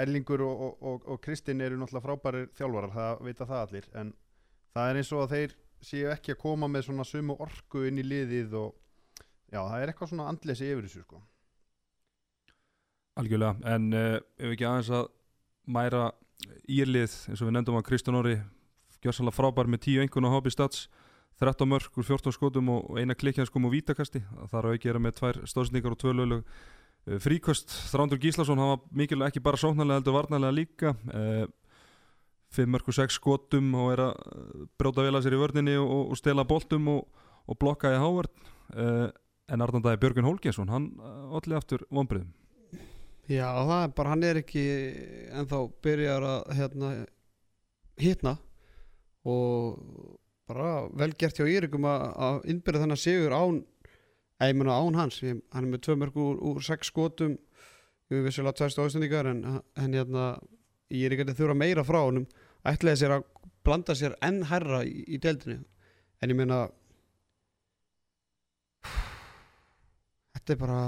Erlingur og, og, og, og Kristinn eru náttúrulega frábærir þjálfarar, það vita það allir en það er eins og að þeir séu ekki að koma með svona sumu orku inn í liðið og já, það er eitthvað svona andleysi yfir þessu sko. Algjörlega, en uh, ef ekki aðeins að mæra írlið eins og við nefndum að Kristján Orri gjörsalega frábær með 10 einhvern á Hobby Stats 13 mörg úr 14 skotum og eina klikjanskum og vítakasti. Það þarf að gera með tvær stóðsningar og tvö lögleg uh, fríkost, Þrándur Gíslason hann var mikilvæg ekki bara sóknarlega heldur varnarlega líka uh, 5 mörg og 6 skotum og er að uh, brjóta vel að sér í vörninni og, og, stela boltum og, og blokka í hávörn uh, en Arnandæði Björgun Hólgjesson hann allir aftur vonbriðum Já, það er bara, hann er ekki ennþá byrjar að hérna, hitna og bara vel gert hjá Írikum að, að innbyrja þennan sigur án að ég meina án hans, ég, hann er með tvö mörg úr, úr sex skotum við vissulega tvæstu ástendingar en, en hérna Írik er þurfa meira frá honum ætlaði sér að blanda sér enn herra í, í deildinu en ég meina þetta er bara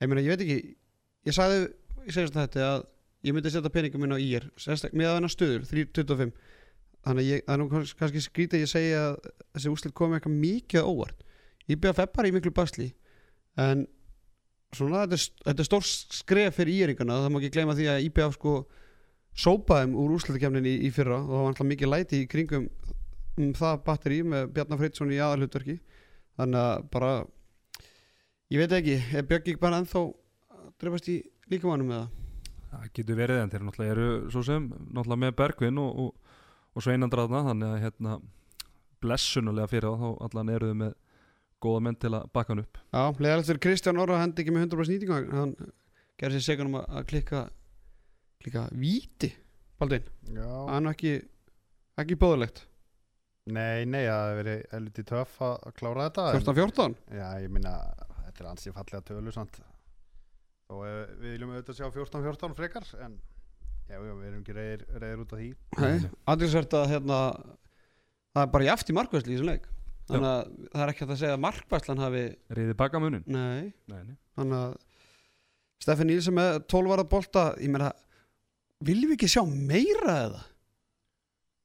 ég meina, ég veit ekki ég sagði, ég segist þetta að ég myndi setja peningum minn á sérstaklega með að hennar stöður, 3.25 þannig að ég, það er nú kannski- skrítið að ég segja að þessi úslit komi eitthvað mikið óvart. Ég beða feppar í miklu basli en svona þetta er, þetta er stór skref fyrir íringana það má ekki gleyma því að IBF sko sópaði þeim úr úrslitakefninni í, í fyrra og það var alltaf mikið læti í kringum um það batteri með Bjarnar Freitsson í aðalhutverki þannig að bara ég veit ekki, er Björk ekki bara ennþá drefast í líkamannum með það Það getur verið en þeir náttúrulega eru svo sem náttúrulega með Bergvin og, og, og Sveinandraðna þannig að hérna blessunulega fyrir þá þá allan eru þau með góða menn til að baka hann upp. Já, leðalegt fyrir Kristján Orra hendi ekki með 100% nýtingu hann gerði sér segan um að að klikka klikka víti Baldvin, Já, hann er ekki ekki bóðulegt, nei, nei, það hefur verið helviti töff að klára þetta en- 14-14 Já, ég minna, þetta er ansið fallega tölu samt. Og eh, við viljum auðvitað sjá 14-14 frekar en já, já, við erum ekki reyðir, reyðir út af því. Nei, aðeinsvert að hérna það er bara jaft í markvæsli í þessum leik. Þannig að það er ekki hægt að segja að markvæslan hafi, reyði baka munin nei. Nei, nei. þannig að Stefán Nílsen með 12 varða bolta ég meina, viljum við ekki sjá meira eða?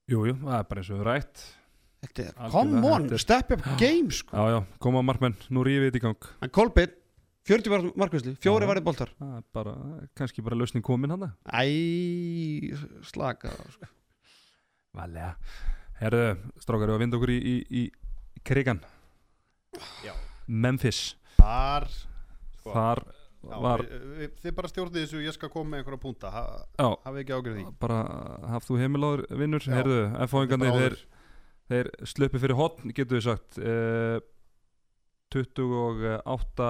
Jú, jú, það er bara eins og rætt. Þetta er, Algjörlega, come on, þetta er- step up game sko. Já, já, koma markmenn, nú rífið þetta í gang. En Kolbeinn, 40 varða markvæsli fjóri varði er bara, kannski bara lausning komin hann Æ, slaka sko. Valega. Herðu, strákar, við að vinda okkur í, í, í, krigan? Já. Memphis. Þar, sko, Þar Já, var við, við, þið bara stjórnið þessu ég skal koma með einhverja púnta ha, hafið ekki ágjörð því? Bara hafð þú heimiláður vinnur? Já. heyrðu, F-fáingarnir Þetta er þeir, þeir sluppi fyrir hotn getur við sagt. Eh, 28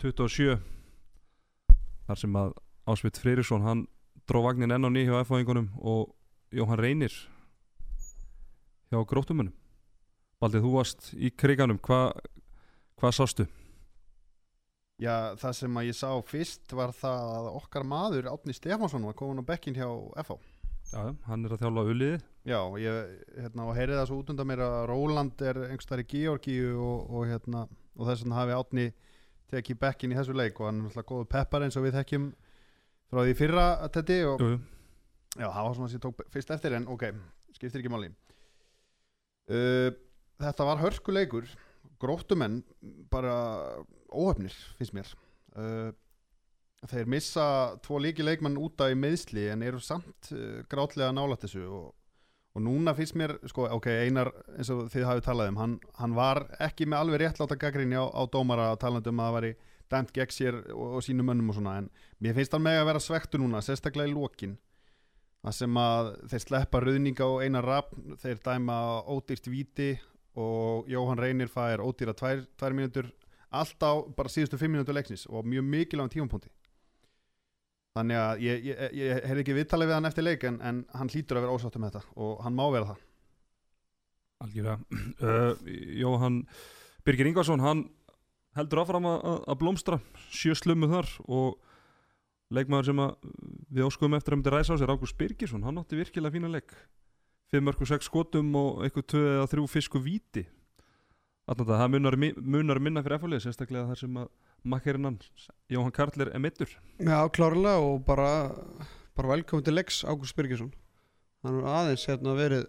27 þar sem að Ásveit Freyrisson hann dró vagnin enn á ný hjá F-fáingunum og Jóhann Reynir hjá gróttumunum Baldið, þú varst í kriganum. Hvað hva sástu? Já, það sem að ég sá fyrst var það að okkar maður Átni Stefánsson var komin á bekkin hjá FH Já, hann er að þjálfa uliði Já, ég hérna, og heyrið það svo út undan mér að Róland er einhverstaðar í Georgíu og, og, hérna, og þess vegna hafi Átni tekið bekkin í þessu leik og hann er náttúrulega góðu peppar eins og við þekkjum frá því fyrra að þetta og Jú. Já, það var svona sem ég tók fyrst eftir en ok, skiptir ekki máli uh, Þetta var hörkuleikur gróttumenn bara óöfnir finnst mér uh, Þeir missa tvo líki leikmann út af í meðsli en eru samt uh, grátlega nálætt þessu og, og núna finnst mér, sko, ok, Einar eins og þið hafið talað um, hann, hann var ekki með alveg réttláta gaggrinni á, á dómara talandi um að það væri dæmt gegn sér og, og sínum mönnum og svona en mér finnst hann með að vera svektu núna, sérstaklega í lokin. Það sem að þeir sleppa ruðninga og eina rafn, þeir dæma ódýrt víti og Jóhann Reynir fær ódýra tvær, tvær mínútur allt á bara síðustu fimm mínútur leiksnis og mjög mikilvægum tímapunkti þannig að ég, ég, ég, heyrði ekki viðtalið við hann eftir leik en, en hann hlýtur að vera ósáttur með þetta og hann má vera það. Algjörlega. Uh, Jóhann Birgir Ingarsson hann heldur áfram að, að- blómstra sjö slummu þar og leikmaður sem við óskuðum eftir að myndi ræsa á sér Ágúst Birgisson, hann átti virkilega fína leik. 5 mörg og 6 skotum og eitthvað 2 eða 3 fisku víti. Að það munar, munar minna fyrir efalið sérstaklega þar sem að makkerinn hann Jóhann Karl er emittur Já, klárlega og bara, bara velkomin til Lex Ágúst Birgisson. Hann er aðeins hérna verið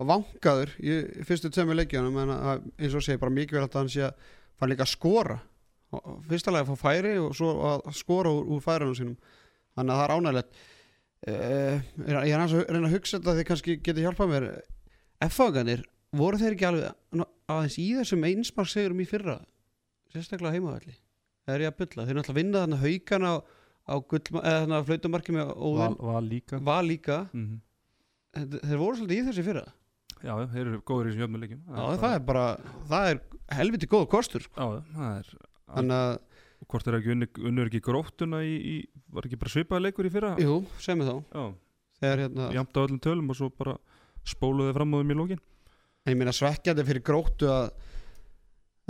vangaður í fyrstu tveimur leikjunum en eins og segi bara mikilvægt að hann sé að fara líka að skora. Fyrsta lega að fá færi og svo að skora úr, úr færunum sínum. Þannig að það er ánægilegt uh, ég er að reyna að hugsa þetta því kannski geti hjálpað mér. F-faganir, voru þeir ekki alveg aðeins í þessum einsmark segurum í fyrra? Sérstaklega heimavalli það er ég að bylla, þeir náttúrulega vinna þannig haugana á, á að flautumarki með Val, óðin, Val líka. Var líka. Mm En þeir voru svolítið í þessi fyrra. Já, þeir eru góður í þessum jöfnuleikim Já, það er bara, það er helviti góð kostur sko. Já, það er Þannig að, Hvort er ekki unnur, ekki gróttuna í, í Var ekki bara svipaði leikur í fyrra? jú, sem við þá. Já, Þegar hérna, jamt á öllum tölum og svo bara spóluði fram á þeim í lókin ég meina svekkjandi fyrir gróttu að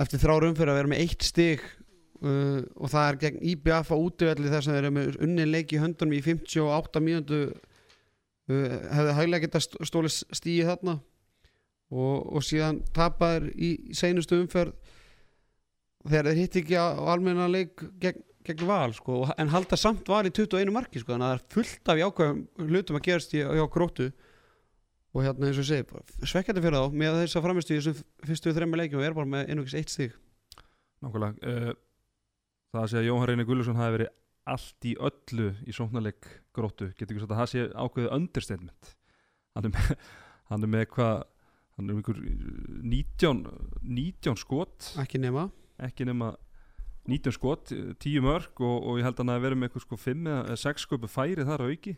eftir þrár umfyrir að vera með eitt stig uh, og það er gegn IBF á útivelli þess að þeir eru með unni leik í höndunum í 58 mínútu uh, hefði hæglega geta stóli stíi þarna. Og, og síðan tapaður í seinustu umferð þegar þeir hitt ekki á almenna leik gegn, gegn val sko, en halda samt val í 21 marki sko, þannig að það er fullt af jákvæðum hlutum að gerast í, hjá gróttu. Og hérna eins og segi svekkjandi fyrir þá með þess að framistu í þessum fyrstu þremmu leikjum og er bara með einhverjus eitt stig. Nákvæmlega uh, Það að segja að Jóhann Reynir Gullusson hafi verið allt í öllu í sóknarleik gróttu. Getur ekki sagt að það sé ákveðið understatement? Hann er með, hann er með hvað? Hann er með einhver 19, 19 skot. Ekki nema. Ekki nema 19 skot, 10 mörg og, og ég held að hann hafi verið með eitthvað sko 5 eða 6 sköpu færi þar að auki.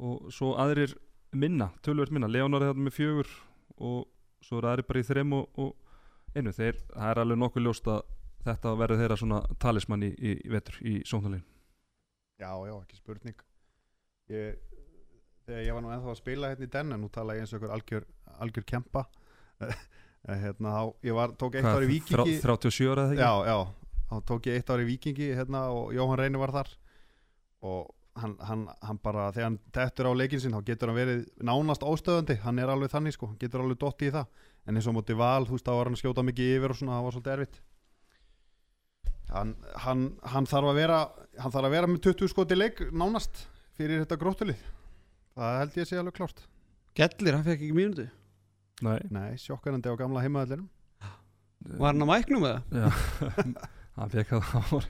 Og svo aðrir minna, tölvöld minna, Leonar er þetta með fjögur og svo er aðrir bara í þrem og, og einu, þeir, það er alveg nokkuð ljóst að þetta verður þeirra svona talismann í, í, vetur í sóknarlegin Já, já, ekki spurning. Ég, Þegar ég var nú ennþá að spila hérna í den en nú tala ég eins og ykkur algjör, algjör kempa. Hérna, þá, ég var, tók eitt ári vikingi 37 ára ekki? Já, já, þá tók ég eitt ári vikingi hérna og Jóhann Reynir var þar. Og hann, hann, hann bara þegar hann tettur á leikin sinn þá getur hann verið nánast óstöðandi, hann er alveg þannig sko, hann getur alveg dotti í það. En eins og móti val, þú veist, þá var hann skjóta mikið yfir og svona, það var svolítið erfitt hann, hann, hann þarf að vera hann þarf að vera með 20 skoti leik nánast fyrir þetta gróttulið það held ég að sé alveg klárt. Gellir, hann fekk ekki mínútu. Nei, Nei, sjokkarandi á gamla heimaðallinum Var hann á mæknum eða? Já, hann fekk að það var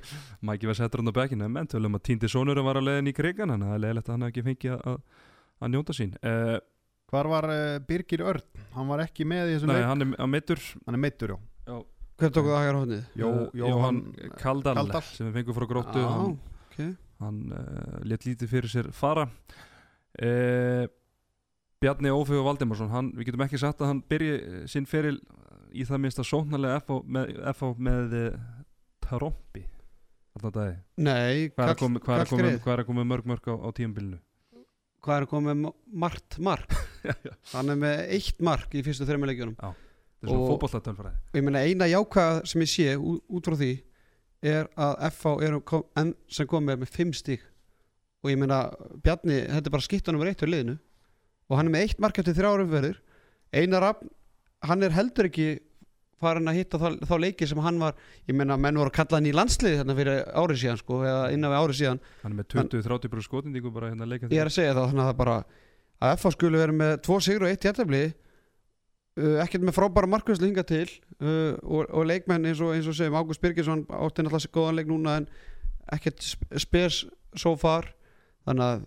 Mæki var settur hann á bekkinu en tölum að týndi sonurinn var að leiðin í krigan þannig að það er leiðilegt að hann hafi ekki fengið að, að njóta sín. Uh, Hvar var uh, Birgir Örn? Hann var ekki með í þessum Nei, leik. hann er að mittur Hann er meittur, já hver tók það hægra hóðnið? Jó, Eh, Jóhann Kaldal, Kaldal. sem við fengum frá gróttu. Já, hann, ok. hann uh, let lítið fyrir sér fara. Uh, Bjarni Ófi og Valdimarsson hann, við getum ekki sagt að hann byrji eh, sinn feril í það minnst að sóknarlega FH með, FH með uh, Trompi þarna dagi Nei, hvað er að koma- hvað er að kallgrið. hvað er að koma mörg mörg á, á tíumbilinu hvað er að koma margt mark hann er með eitt mark í fyrstu þreymur leikjunum þetta er svona fótbollatölfræði og ég meina eina jákvæða sem ég sé út frá því er að FH er kom, enn sem komið með fimm stík og ég meina Bjarni, þetta er bara skipta nummer eitt á liðinu. Og hann er með eitt mark eftir þrjára umverður Einar Rapp, hann er heldur ekki farin að hitta þá, þá leiki sem hann var, ég meina menn voru að kalla hann í landslið þarna fyrir árið síðan sko, eða innan við árið síðan. Hann er með 20-30 brú skotindíku bara hérna leikandi ég er að segja það þannig að það bara að FH skulu verið með tvo sigur og eitt jættefli uh, ekkert með frábæra markvæslu hinga til uh, og, og leikmenn eins og, eins og segjum Ágúst Birgisson átti náttúrulega sér góðan leik núna en ekkert sp- spes so far. Þannig að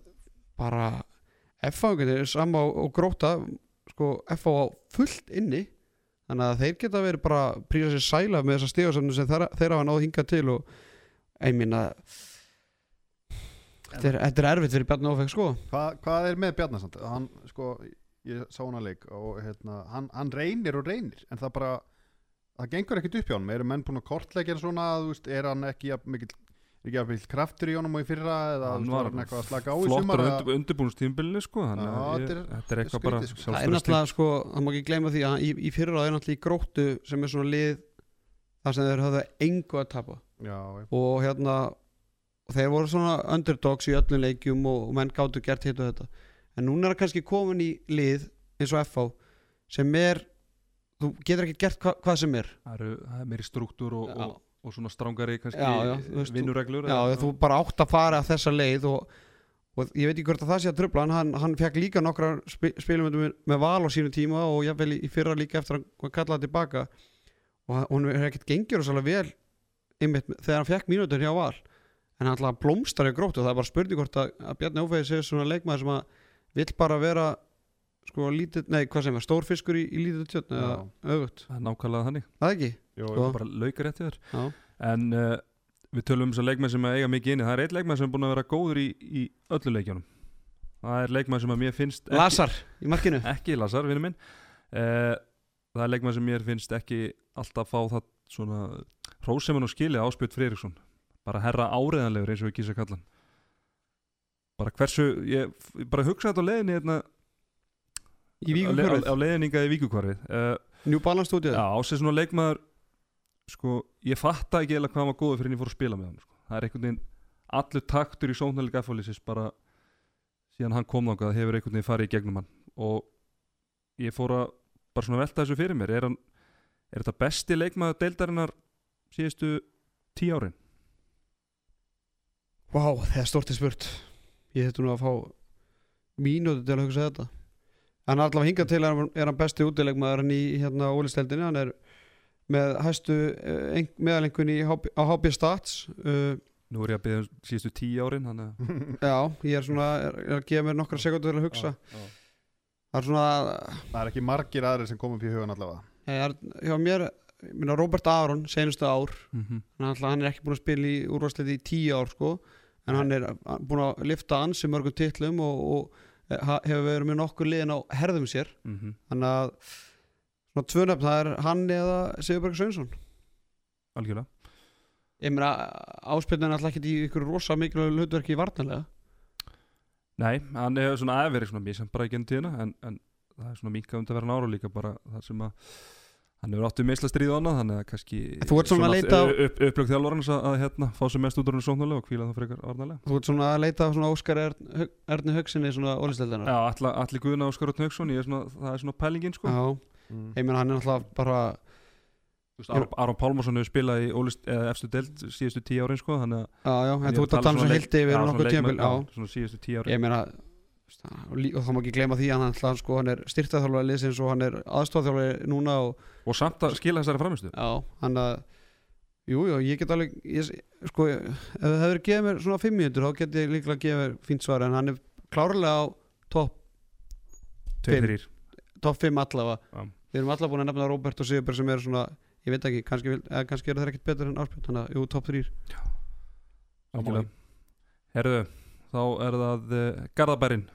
bara FH er sama og, gróta sko FH á fullt inni. Þannig að þeir geta verið bara prísa sér sæla með þessa stíðarsefnu sem þeirra, þeirra hafa náð hinga til og ég minna þetta er, er erfitt fyrir Bjarni Ófæk sko. Hva, hvað er með Bjarnarsand hann sko ég sá hann að leik og hérna, hann, hann reynir og reynir en það bara það gengur ekkit upp hjá hann eru menn búin að kortleggja hann svona veist, er hann ekki jafn mikill er ekki jafn mikill kraftur í honum og í fyrra eða Hann var hann eitthvað að slaka á í flottur sumar undir, eða- undirbúnstímbilinu sko þannig Já, að ég- þetta er- er eitthvað bara skrítið, sko. það er náttúrulega sko, það má ekki gleyma því að í, í fyrra það er náttúrulega í gróttu sem er svona lið þar sem þeir höfðu engu að tapa. Já, og hérna og þeir voru svona underdogs í öllum leikjum og, og menn gáttu gert hitt og þetta en núna er það kannski komin í lið eins og FH sem er þú getur ekki gert hva, hvað sem er. Það er meiri struktúr og, Já. og, og svona strángari kannski Já, já, vinnureglur Já, eða- þú bara átt að fara þessa leið og, og ég veit ekki hvort að það sé að tröfla hann, hann fekk líka nokkra spi, spilum með, með val á sínu tíma og jafnvel í, fyrra líka eftir að hann kallaði tilbaka. Og hann- er ekkert gengjur svolítið vel einmitt þegar hann fekk mínútur hjá val. En hann alltaf blómstar í grótt og það er bara spurning hvort að, að Bjarni Ófæði sé svona leikmaður sem að vill bara vera sko lítið, nei hvað sem er, stórfiskur í, í lítið tjötn eða er nákvæmlega þannig. Það ekki? Jú, Sko. bara laukar í þér Já, en uh, við tölum um þess að leikmenn sem eiga mikið inni. Það er eitt leikmenn sem er búin að vera góður í, í öllu leikjunum. Það er leikmenn sem að mér finnst ekki, Lasar í markinu. Ekki Lasar, vinnu minn. Uh, það er leikmenn sem mér finnst ekki alltaf fá það svona hrósemann og skili áspjöld Freyriksson bara herra áreðanlegur eins og við kýsa kallan bara hversu ég, ég bara hugsa þetta á leiðinni hérna, í á, á, leiðninga í víkukvarfið uh, New Balance stúdíu Já, ásið svona leikmaður sko, ég fatta ekki eða hvað var góður fyrir en ég fór að spila með hann sko. það er einhvern veginn, allur taktur í sóknarleik F-fólisis bara síðan hann kom náttúrulega hefur einhvern veginn farið í gegnum hann. Og ég fór að bara svona velta þessu fyrir mér. Er, hann, er þetta besti leikmaður deildarinnar síðustu tíu árin? Vá, það er stort í spurt Ég þetta nú að fá mínúti til að hugsa þetta. Hann er allavega hingað til er, hann- er hann besti útilegmaður í hérna ólisteldinni hann er með hæstu meðalengun í HB, á HB Stats uh, Nú er ég að byggja um síðustu tíu árin þannig að Já, ég er svona er, er að gefa mér nokkra sekundur til að hugsa. Já, já. Það er svona það er ekki margir aðrir sem komum fyrir hugan allavega. Ég er, hjá mér ég minna Robert Aron, senustu ár. Mhm. hann, er alltaf, hann er ekki búin að spila í úrvarsliti í tíu ár sko en hann er búin að lifta ansi mörgum titlum og, og eh, hefur verið með nokkur liðin á herðum sér. Mhm. þannig að svona tvö nefn, það er hann eða Sigurberg Sveinsson. Algjörlega. Ég meina áspilnin er alltaf ekki í ykkur rosa mikilvæg hlutverki varnarlega. Nei, hann hefur svona aðeins verið svona mísamt bara í genn tíðina en, en það er svona undir að vera nára líka bara það sem að hann hefur áttu meðsla stríð og annað þannig að kannski þú ert svona að á- að, að hérna, fá sem mest út úr henni sóknulega og kvíla það frekar varnalega þú ert svona að leita af svona Óskar Erni Haugsinni svona ólisteldina Já, allir alli Guðna og Skarot Hauksson það er svona pælingin sko. Já, mm. ég meina hann er alltaf bara Aron, Aron Pálmarsson hefur spilað í efstu deild síðustu tíu árin sko þannig að já, já, þú er ert að tala um svo heildi yfir nokkuð svona svona tíu árin. Ég meina og lí- og þá má ekki gleyma því að hann, sko, hann er styrtaþjálfari liðsins og hann er aðstofþjálfari núna og og samt að skila þessari framistu já, hann að jú, jú, ég get alveg ég, sko, ef það hefur gefið mér svona fimm mínútur þá get ég líklega gefið mér fínt svar en hann er klárlega á topp tveir Fimm. þrýr top 5 allavega. Já. við erum allavega búin að nefna Robert og Sigurberg sem eru svona ég veit ekki, kannski, kannski eru þeir ekkert betur en Árspjörn þannig að, jú, top 3 Algjörlega. Herðu, þá er það uh, Garðabærin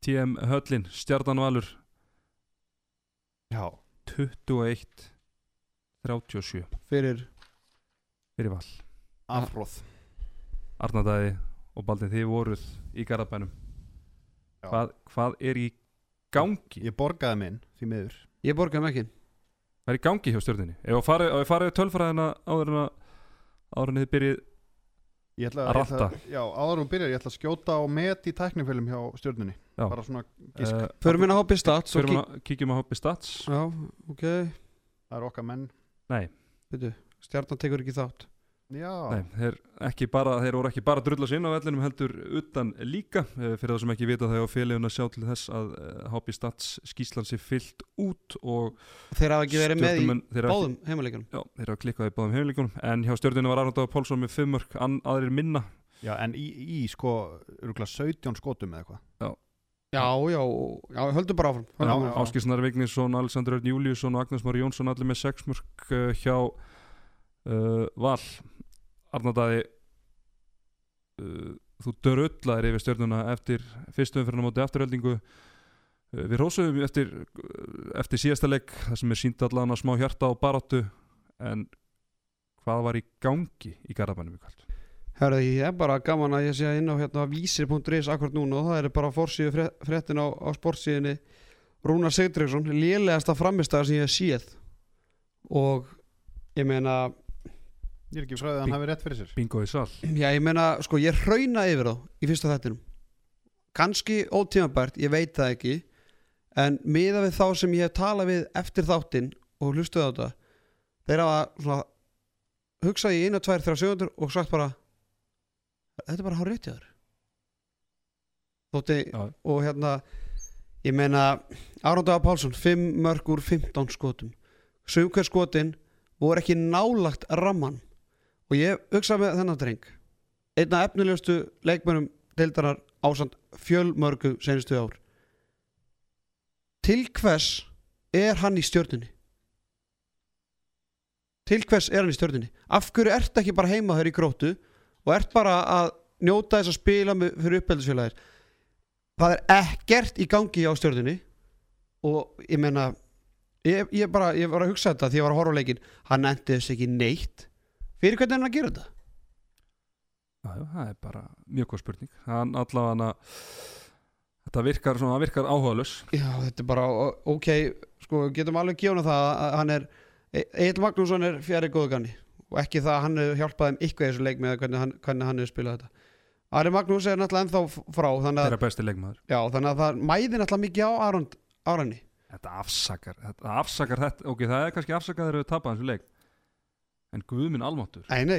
TM Höllin, Stjarnan Valur Já, 21 37 fyrir? Fyrir val. Afróð Arnardæði og Baldin þið voruð í Garðabænum. Já. hvað, hvað er í gangi? Ég borgaði minn, því miður. Ég borgaði með ekki. Hvað er í gangi hjá stjórninni? Ef að farið, farið tölfræðina áður en að áður en þið byrjið Ég ætla, Að ég ætla, ratta. Já, áður hún byrjar, ég ætla að skjóta á met í tæknifilm hjá stjórnunni Já. Bara svona gísk, uh, förum inn að hoppa í stats Förum kík- að kíkjum að hoppi stats. Já, ok, það er okkar menn. Veitu stjarnan tekur ekki þátt. Já, Nei, þeir, ekki bara, þeir voru ekki bara að drulla sig inn á vellinum heldur utan líka. Eh, fyrir það sem ekki vita það á félagun að sjá til þess að uh, hoppi stats skýslan sér fyllt út og þeir hafa ekki verið með í báðum heimaleikjum Já, þeir hafa klikkað í báðum heimleikunum en hjá stjórninu var Arnóndáð Pálsson með 5 mörg aðrir minna. Já en í, í sko, örgulega 17 skotum eða eitthvað já, já, já, höldum bara áfram. Áskilsnar Vignisson, Alexander Örn Júliusson og Agnes Mári Jónsson allir með 6 mörg uh, hjá uh, Val Arnóndáði uh, þú dörrullaðir yfir stjórnuna eftir fyrstum fyrir afturöldingu uh, við rósuðum eftir, eftir síðasta leik það sem er sínt allan að smá hjarta og baráttu en hvað var í gangi í Garabænum í kvöld? Herði, ég er bara gaman að ég sé inn á hérna vísir.is akkurat núna og það er bara fórsíðu fréttin á, á sportsíðinni Rúnar Sigdriksson, lélegasta framistæðar sem ég hef séð. Og ég meina Ég er ekki fræðið að hann hafi rétt fyrir sér. Bingo í sal. Já, ég meina, sko, ég hrauna yfir þá í fyrsta þettinum kannski ótímabært, ég veit það ekki en miða við þá sem ég hef talað við eftir þáttinn og hlustuð á þetta þeir hafa svona hugsað í eina, tvær, þrjá segundur og sagt bara þetta er bara hár rétt hjá þér þótti Já. og hérna ég meina Aron Daga Pálsson 5 mörg úr 15 skotum. Sumkvæð skotin voru ekki nálagt ramman og ég hugsaði með þennan dreng. Einna efnilegustu leikmönum deildarar ásand fjölmörgu senustu ár. Til hvers er hann í stjörnunni? Til hvers er hann í stjörnunni? Af hverju ert ekki bara heima þér í gróttu og ert bara að njóta þess að spila með, fyrir uppeldisfélagir það er ekkert í gangi á stjörnunni. Og ég meina ég, ég bara, ég var að hugsa þetta því ég var að horfa á leikin hann endi þess ekki neitt. Fyrir hvernig er hann að gera þetta? Já, það er bara mjög góð spurning. Hann allavega þetta virkar, svona, virkar áhugaðlös já þetta er bara ok sko getum alveg gefna það að hann er Egil Magnússon er fjari góðu ganni og ekki það að hann hefur hjálpað þeim eitthvað í þessu leik með hvernig hann, hvernig hann hefur spilað þetta. Ari Magnús er náttúrulega ennþá frá þannig að, þeirra besti leikmaður. Já, þannig að það mæði náttúrulega mikið á Aron, Aronni þetta afsakar, þetta afsakar þetta, ok, það er kannski afsakar þegar við tapað þessu leik. En guðminn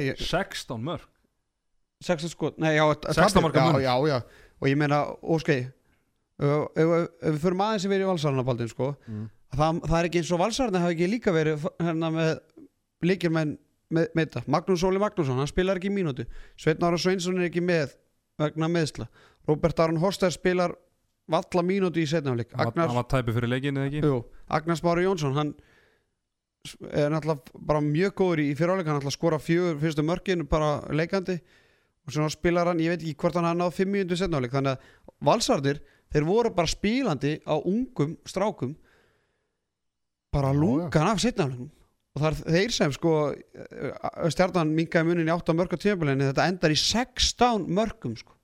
ég, 16 mörg 16 skot, nei, já, 16 marka já, já, já, og ég meina, óskei ef, ef, ef við förum aðeins yfir í valsarnabaldin sko, mm. það, það er ekki eins og valsarna hafi ekki líka verið hérna með líkir menn með, með þetta. Magnús Óli Magnússon, hann spilar ekki í mínútu. Sveitn Ára Sveinsson er ekki með vegna meðsla Robert Aron Hoster spilar valla mínútu í setnaflik hann var- hann Agnar, var tæpi fyrir leikin eða ekki? Jú, Agnar Smári Jónsson hann er náttúrulega bara mjög góður í fyriráleik hann náttúrulega skora fjögur fyrstu mörkin bara leikandi. Og svona spilar hann, ég veit ekki hvort hann hafði náð fimm mínútu setnaflik þannig að valsardir þeir voru bara spilandi á ungum strákum. Bara lungan af setnaflikum og það er þeir sem sko eh, stjarnan minkaði munin í 8 mörg á tímabulinni þetta endar í 16 mörgum sko.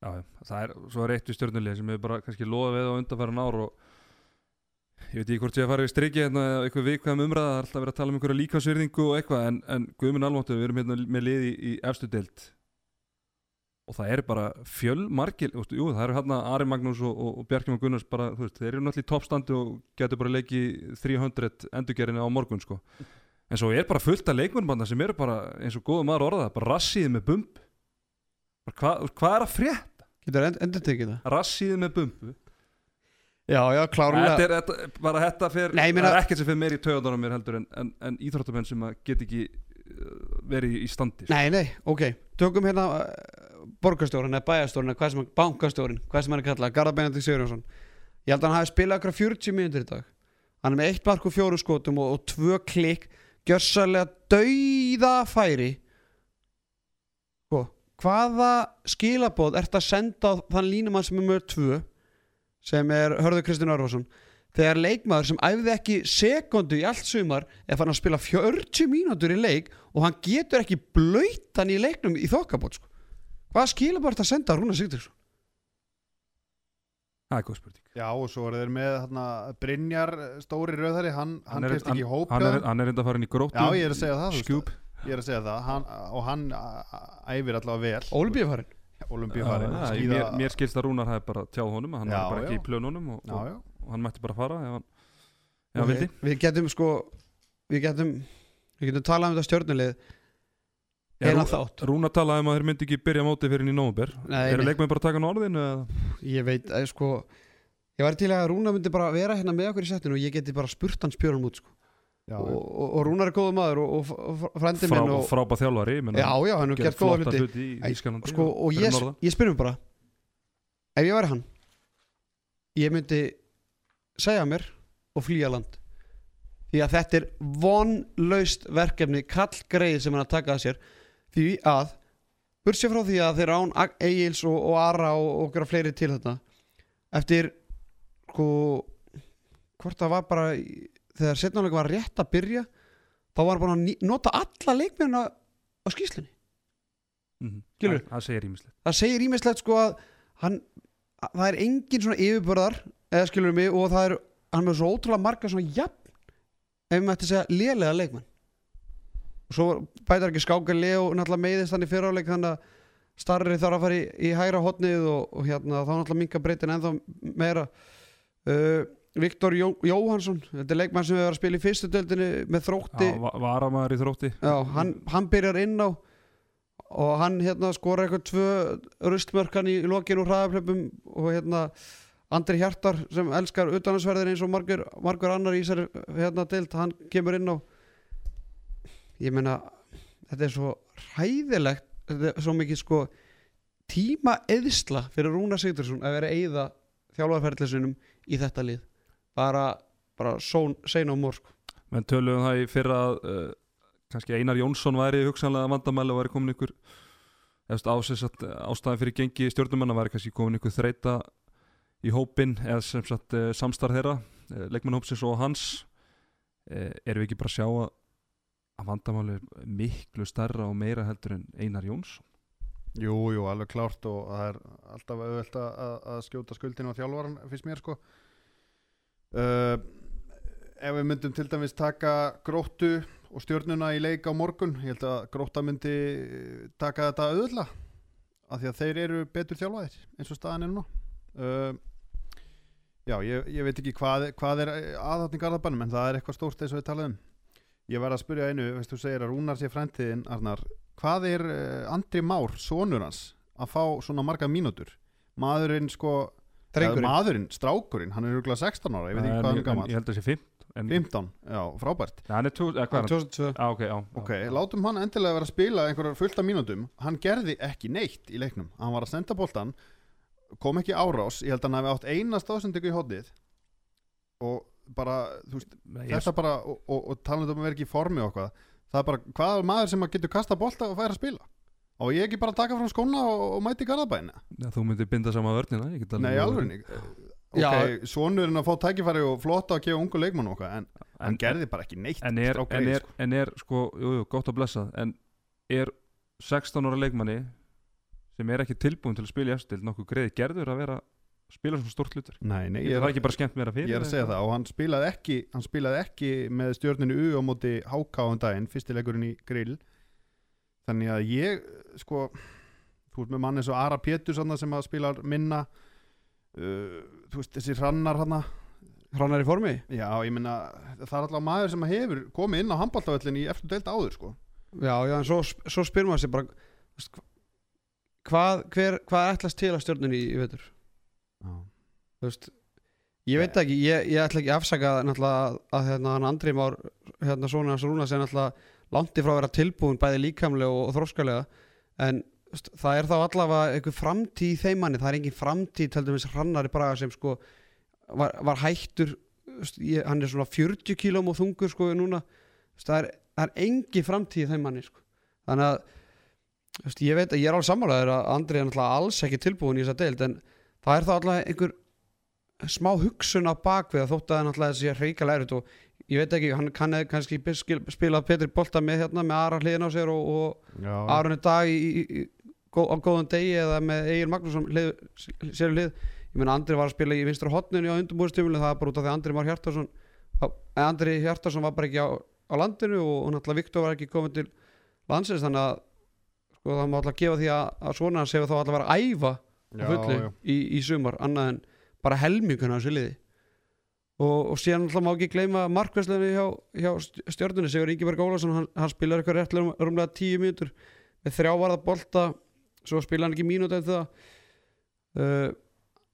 já, það er, svo eitt við stjórnulegi sem við bara kannski loða við á undanfæran ár og ég veit ekki hvort ég að fara við strikið hérna, eitthvað viðkvæm umræða, það er alltaf verið að tala um einhverja líkansvirðingu og eitthvað, en, en guðminn almáttur við erum hérna með liði í, efstu deild og það er bara fjölmargil, þú veist, jú, það eru hérna Ari Magnús og, og, Bjarkjum og Gunnars bara, þú veist, þeir eru náttúrulega í toppstandi og getur bara leiki 300 endurgerinu á morgun, sko. En svo er bara fullt af leikmennbanna sem eru bara eins og góða maður orðað, bara rassiði með bumb hvað hva er að frétt? getur end, endur tekið það? Rassiði með bumbu. Já, já, klárlega. Þetta er, þetta, bara þetta fer, Nei, það er ekkert sem fer meir í töðunum mér heldur en, en, en íþróttamenn sem get ekki uh, verið í standi sko. Nei, nei, ok, tökum hérna borgarstjórin eða bæjarstjórin eða hvað sem hann, bankastjórin, hvað sem hann er kallað Garðar Benedikt Sigurjónsson. Ég held að hann hafi spilað okkur 40 mínútur í dag. Hann er með eitt mark og fjórum skotum og, og tvö klikk gjörsalega dauða færi sko, hvaða skilabóð ert að senda þann línumann sem er með tvö sem er Hörður Kristinn Örvarsson? Þegar leikmaður sem æfði ekki sekundu í allt sumar er fann að spila 40 mínútur í leik og hann getur ekki blöytan í leiknum í þokkabót sko. Hvaða skilabóð ert að senda Rúna Sigtríksson Það er góð spurning. Já, og svo er þeir með þarna, Brynjar stóri rauðari, hann, hann, er- ekki Hann er, er enda að fara inn í gróttu Já, ég er að segja það. Skjúb Ég er að segja það, hann, og hann æfir allavega vel. Ólbíðfarin Olimpíufarin Já, já, mér, mér skilst að Rúnar hefði bara tjáð honum hann var bara ekki já. í plönunum og, Já, og, já, og hann mætti bara fara ef hann, ef hann vildi. við, við getum sko við getum, við getum talað um þetta stjórnulið Rú- þátt. Rúnar talaði um að þeir myndi ekki byrja mótið fyrir inn í Eru nei. leikmenn bara að taka hann eða? ég veit að sko ég var til að Rúna myndi bara vera hérna með okkur í settinu og ég geti bara spurt hann spjörun út sko. já, og, og, og Rúnar er góðu maður og, og, Frá, minn og, Frábæð þjálfari já já, hann hefur gert góða hluti. sko, og ég, ég spyrum bara ef ég væri hann ég myndi segja mér og flýja land. Því að þetta er vonlaust verkefni kallgreið sem hann að taka að sér því að bursi frá því að þeir án Egils og, og Ara og, okkur fleiri til þetta eftir sko hvort það var bara þegar setnáleika var rétt að byrja þá var búin að nota alla leikmennina á skýslunni Mhm. Skilurðu? Það það segir ímislegt það segir ímislegt sko að hann, að það er engin svona yfirbörðar eða skilur mig og það er hann með svo ótrúlega marga svona jafn ef maður ætti að segja lélega leikmenn svo bætar ekki skáka Leo náttúrulega meiðist hann í fyriráleik þannig að starri þarf að fara í, í hægra hotnið og, og hérna þá náttúrulega minka breytin ennþá meira. Uh, Viktor Jó, Jóhansson þetta er leikmann sem hefur verið að spila í fyrstu döldinni með þrótti. Já, va- Varamæður í þrótti. Já, hann, hann byrjar inn á og hann hérna skora eitthvað tvö rustmörkan í lokin úr hraðaflöpum og hérna Andri Hjartar sem elskar utanansverðir eins og margur, margur annar í sér hérna deilt, hann kemur inn á ég meina þetta er svo hræðilegt þetta er svo mikið sko tíma eðsla fyrir Rúna Sigdursson að vera eigða þjálfarferðlisunum í þetta lið bara, bara no more sko. menn töluðum það í fyrra uh, kannski Einar Jónsson væri hugsanlega vandamæli og væri komin ykkur eftir ásett ástæðan fyrir gengi stjórnumanna væri kannski komin ykkur þreita í hópin eða sem sagt uh, samstarð þeirra uh, leikmannhópsins og hans erum við ekki bara að sjá að að vandamáli er miklu starra og meira heldur en Einar Jónsson. Jú, jú, alveg klárt og það er alltaf auðvelt að, að, skjóta skuldinu á þjálfaran fyrst mér sko. Uh, Ef við myndum til dæmis taka gróttu og stjörnuna í leik á morgun ég held að grótta myndi taka þetta auðvitað af því að þeir eru betur þjálfaðir eins og staðan er nú. Uh, Já, ég, ég veit ekki hvað, hvað er garðabannum en það er eitthvað stórt eins og við talaðum Ég verð að spyrja einu, veist þú segir að Rúnar sé frændtiðin Arnar, hvað er uh, Andri Már, sonur hans að fá svona marga mínútur? Maðurinn sko Drengurinn. eða maðurinn, strákurinn, hann er rúglega 16 ára ég veit ekki hvað hann er gammal ég held að það sé 5 en, 15, já, frábært. Ja, hann er 2, eða hvað er hann? 2002 Ah, ok, já, ok, látum hann endilega vera að spila einhverjar fullta mínútum, hann gerði ekki neitt í leiknum, hann var að senda boltan kom ekki árás, ég held að hann hafi átt eina stóðsendingu í hótið og bara, þú veist Ég- þetta bara, og, og, og talandi um að vera ekki í formi og hvað, það er bara, hvað er maður sem að getur kasta bolta og færa að spila og ég ekki bara taka frá skóna og, og mæti garðabæna Já, þú myndir binda saman vörnina ég get alveg nei, alveg því. ok, svonurinn að fá tækifæri og flotta að gefa ungu leikmann og hvað, en hann En- gerði bara ekki neitt en er, en, er, sko. en er sko, jú, jú, gott að blessa en er 16 ára leikmanni sem er ekki tilbúin til að spila í efstild nokkuð greiði gerður að vera spila svona stort hlutur nei, nei, ég ég er ekki bara skemmt meira fyrir ég er að segja það og hann spilaði ekki, hann spilaði ekki með stjórninu U á móti HK um daginn, fyrstileikurinn í grill. Þannig að ég sko, þú veist með mann eins og Ara þarna sem að spila minna uh, þú veist þessi hrannar hann Hrannar í formi? Já, ég meina, það er alltaf maður sem hefur komið inn á handbóltavöllin í eftir deilt áður, sko. Já, já, en svo, svo spyr maður sér bara hvað, hver, hvað ætlast til að stjórnunni í, í vetur? Já. Þú veist ég veit ekki, ég, ég ætla ekki afsaka náttúrulega að, að hérna, hann Andri Már hérna svona hans rúna sem náttúrulega langt ifrá að vera tilbúin bæði líkamlega og, og þróskalega en veist, það er þá allavega einhver framtíð í þeim manni, það er engin framtíð til dæmis hrannari braga sem sko var, var hættur veist, ég, hann er svona 40 kílóm og þungur sko núna. Veist, það, er, það er engi framtíð í þeim manni sko. þannig að ég veit að ég er alveg sammálaður að Andri er náttúrulega alls ekki tilbúin í þessa deild en það er þá alltaf einhver smá hugsun á bakvið að þótt að náttúrulega þessi reykala erut og ég veit ekki, hann kann eða kannski spil- spila Petri Bolta með hérna með Ara hliðin á sér og, og í dag í, í, gó- á góðan degi eða með Egil Magnússon hlið, sér hlið. Ég meina Andri var að spila í vinstra hotninu á undirbúðstífili það er bara út af því að Andri Már Hjartarsson að Andri Hjartarsson var bara ekki á, á landinu og, náttúrulega Viktor var ekki komin til landsins þannig að sko, það má alltaf gefa því að, að svona hans hefur þá alltaf verið að æfa já. Í, í sumar annað en bara helminguna á þessu liði. Og, og síðan alltaf má ekki gleyma markvæsleinu hjá, hjá stjórnunni Sigur Ingeberg Ólafsson, hann, hann spilar eitthvað rétt rúm- rúmlega tíu mínútur með þrjávarða bolta svo spila hann ekki mínúti eftir það. Uh,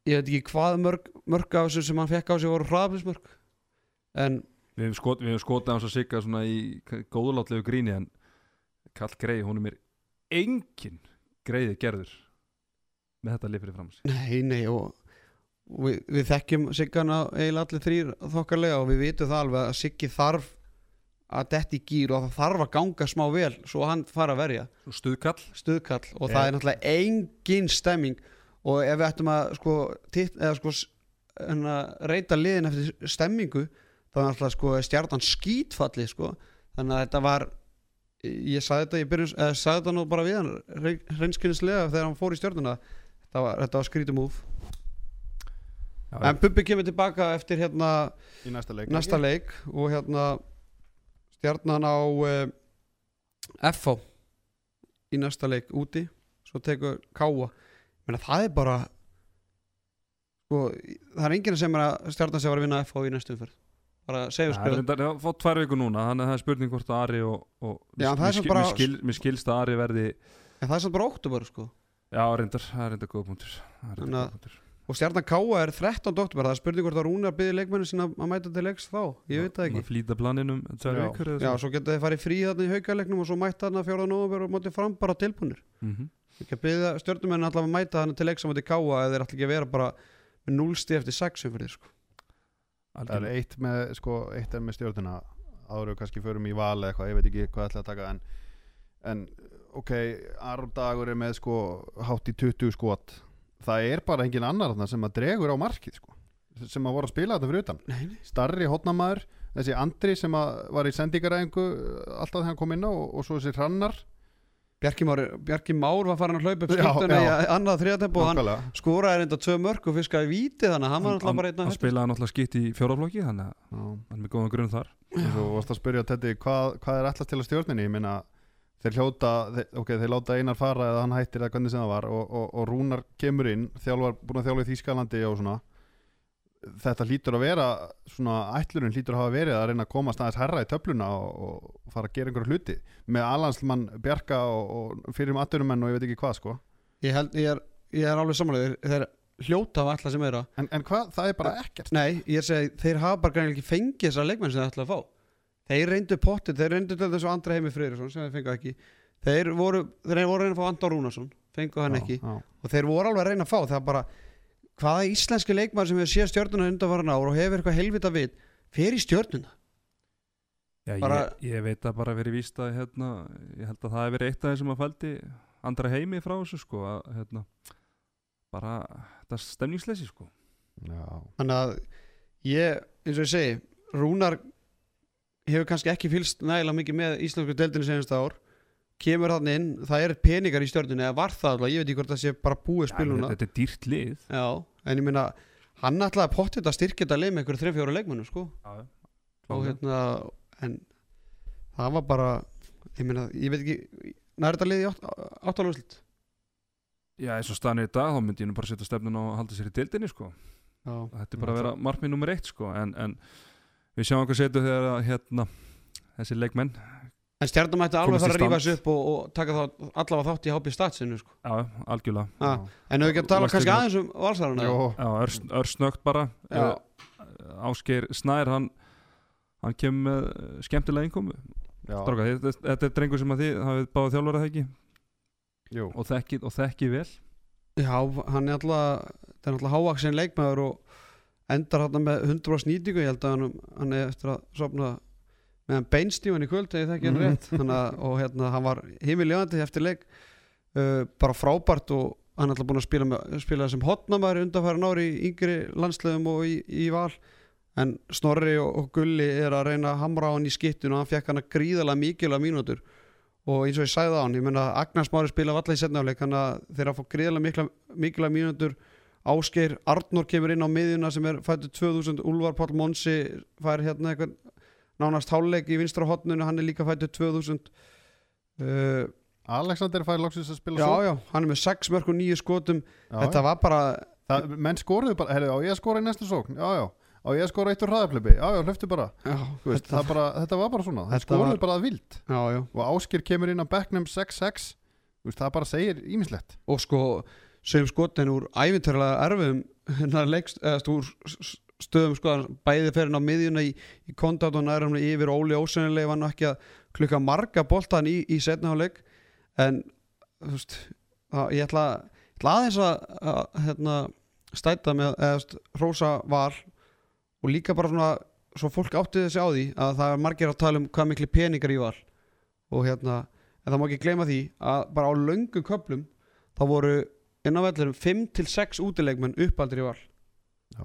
ég veit ekki hvað mörg, mörg af þessu sem hann fekk á sig voru hraðaflismörg en Við hefum skot, skotað hans að sigga svona í góðlátlegu gríni en Kall Grey, honum er engin greiði gerður með þetta lið fyrir fram sig? Nei, nei og við, við þekkjum Siggana eiginlega allir þrýr þokkarlega og við vitum það alveg að Siggi þarf að detti í gýr og það þarf að ganga smá vel svo hann fara að verja. Stuðkall? Stuðkall og það er náttúrulega engin stemming. Og ef við ættum að sko, titt, eða, sko reyta liðin eftir stemmingu þá er náttúrulega sko, stjartan skítfalli sko. þannig að þetta var ég sagði þetta, ég byrjun, eða, sagði þetta nú bara við hann hreinskynnslega þegar hann fór í stjörnuna þetta var, þetta var skrítið múf Já, en Bubbi kemur tilbaka eftir hérna í næsta leik næsta leik og hérna stjarnan á uh, FH í næsta leik úti. Svo tekur Káa Menna, það er bara sko, það er enginn sem er að stjarnan sem var að vinna FH í næstu umferð. Bara skrifa reyndar- það er fótt tvær vikur núna þannig að það er spurning hvort að Ari og, og Já, mér, skil, bara- mér, skil, mér skilst að Ari verði en það er samt bara óttúbar sko Já, reyndar, það er reyndar góða punktur Það er Þannig að- og stjarnan Káa er 13. oktober það er spurning hvort að Rúnar byrði leikmennin sinna að mæta til leiks þá, ég veit það ekki Maður Flýta planinum Já. vikur eða Já, svo. geta þið farið frí þarna í haukaleiknum og svo mæta þarna 4. november og mótið fram bara tilbúnir Mhm. ekki að byggja stjórnumenn allavega að mæta þannig til leiks á móti káa eða þeir ætla ekki að vera bara með núlsti eftir sexum fyrir sko. það er með, sko, að ok, Aron Dagur er með sko hátt í 20 skot. Það er bara engin annar þarna sem að dregur á markið sko, sem að voru að spila þetta fyrir utan. Nei, nei. starri hotnamaður, þessi Andri sem að var í sendingaræðingu alltaf þegar hann kom inn á og, og svo þessi Hrannar. Bjarki Már, Bjarki Már var farin að hlaupa upp skiptuna í annað þriðatempo og hann skoraði reynda tvö mörg og fiskaði víti þannig að hann var Hann- náttúrulega bara einn Hann af spilaði náttúrulega skitt í fjóraflokki þannig að Já. hann er með góðan grunn þar. Og svo varst að spyrja Teddy hvað, hvað er alltaf til að stjórninni? Ég meina þeir hljóta þeir, ok, þeir láta einar fara eða hann hættir eða hvernig sem það var og, og, og Rúnar kemur inn þjálfar, búin að þjálfa í Þýskalandi og svona. Þetta hlýtur að vera svona ætlurinn hlýtur að hafa verið að reyna að komast aðeins herra í töfluna og, og fara að gera einhverju hluti með alansmann Bjarka og, og fyrir um atvinnumenn og ég veit ekki hvað sko. Ég, held, ég, er, ég er alveg samanlega þeir hljóta af alla sem er að en, en hvað, það er bara ekkert. Nei, ég er segja, þeir hafa bara greinilega ekki fengið þessar leikmenn sem þeir ætla að fá Þeir reyndu pottið, þeir reyndu til þessu Andra Heimi Freyrisson sem þeir fengu ekki Þeir voru, þeir voru reyna að fá Andar Rúnarsson fengu hann Já, ekki já. og þeir voru alveg að reyna að fá það er bara, hvaða íslenski leikmann sem hefur séð stjörnuna undanvaran ár og hefur eitthvað helvita vit fer í stjörnuna Já, Bara- ég, ég veit að bara verið víst að hérna, ég held að það hefur verið eitt af þeim sem að fældi andra heimi frá þessu sko að hérna, bara þetta stemningsleysi sko Já. þannig að ég, eins og ég segi Rúnar hefur kannski ekki fylst nægilega mikið með íslensku deildinu senast ár. Kemur hann inn, það er peningar í stjörnunni eða var það alveg, ég veit ekki hvort það sé bara búið Já, spiluna þetta er dýrt lið. Já, en ég meina hann ætlaði að pottið að styrkja þetta leið með einhverju 3-4 leikmennu sko. Og Klárlega. hérna en það var bara ég meina, ég veit ekki nær þetta liði áttalúslit Já, eins og staðan er í dag þá myndi ég nú bara setja stefnun að halda sér í dildinni sko. Já, þetta er bara að vera markmið nummer eitt sko en, en við sjáum hvað setu þegar að hérna, þessi leikmenn en stjarnum ætti alveg að fara að rífa þessu upp og, og taka þá allavega þátt í hápi statsinu sko. já, algjörlega. Ah, en ef við ekki að tala kannski aðeins um valsarana? Jó, já, örs, örsnögt bara. Já. uh, Ásgeir Snær hann, hann kemur með uh, skemmtilega innkomu. Já, þetta, þetta er drengur sem að þið hafið ekki? Jú. og þekki, og þekki vel. Já, hann er alltaf það er alltaf hávaksin leikmaður og endar hann með 100% nýtingu ég held að hann, hann er eftir að sopna meðan beinstífan í kvöld eða ekki hann Mhm. rétt Þannig, að- og hérna hann var himiljöðandi eftir leik. Uh, bara frábært og hann er alltaf búin að spila, með, spila sem hotnamæri undanfæra nári í yngri landslegum og í, í val. En Snorri og, og Gulli er að reyna að hamra á hann í skittun og hann fekk hann að gríðalega mikilvæg mínútur. Og eins og ég sagði á hann, ég menna Agnars Mári spila valla í setnafleik þannig að þeir að fá gríðalega mikla, mikilvæg mínútur Ásgeir Arnór kemur inn á miðjuna sem er fættur 2000 Úlfar Páll Monsi fær hérna eitthvað nánast háluleik í vinstra hotnunu hann er líka fættur 2000 uh, Alexander fær loksins að spila já svo. já, hann er með 6 mörg og 9 skotum. Já, þetta já. var bara Það, menn skoruðu bara, herri, á ég að skora í næstu sókn? Já, já, á ég að skora eitt úr hraðaflipi já, já, hlöftu bara, já, þetta, bara þetta var bara svona, það skoruðu var- bara vild. Já, já. og Áskir kemur inn á Becknum 6-6 Þú veist, það bara segir ímislegt og sko sögum skotin úr æfinturlega erfum hérna leikst, eða stu, úr stöðum sko bæði fyrir á miðjuna í, í kontakt og nærumni yfir Óli Ósennilegi var nú ekki að klukka marga boltan í, í setnaháleik en þú veist að, ég ætla, ætla aðeins að, að hérna, stæta með eða þú veist, hrósa val og líka bara svona svo fólk átti þessi á því að það er margir að tala um hvað miklu peningar í val. Og hérna en það má ekki gleyma því að bara á löngum köplum þá voru inn á vellurum 5-6 útileikmenn uppaldir í val Já.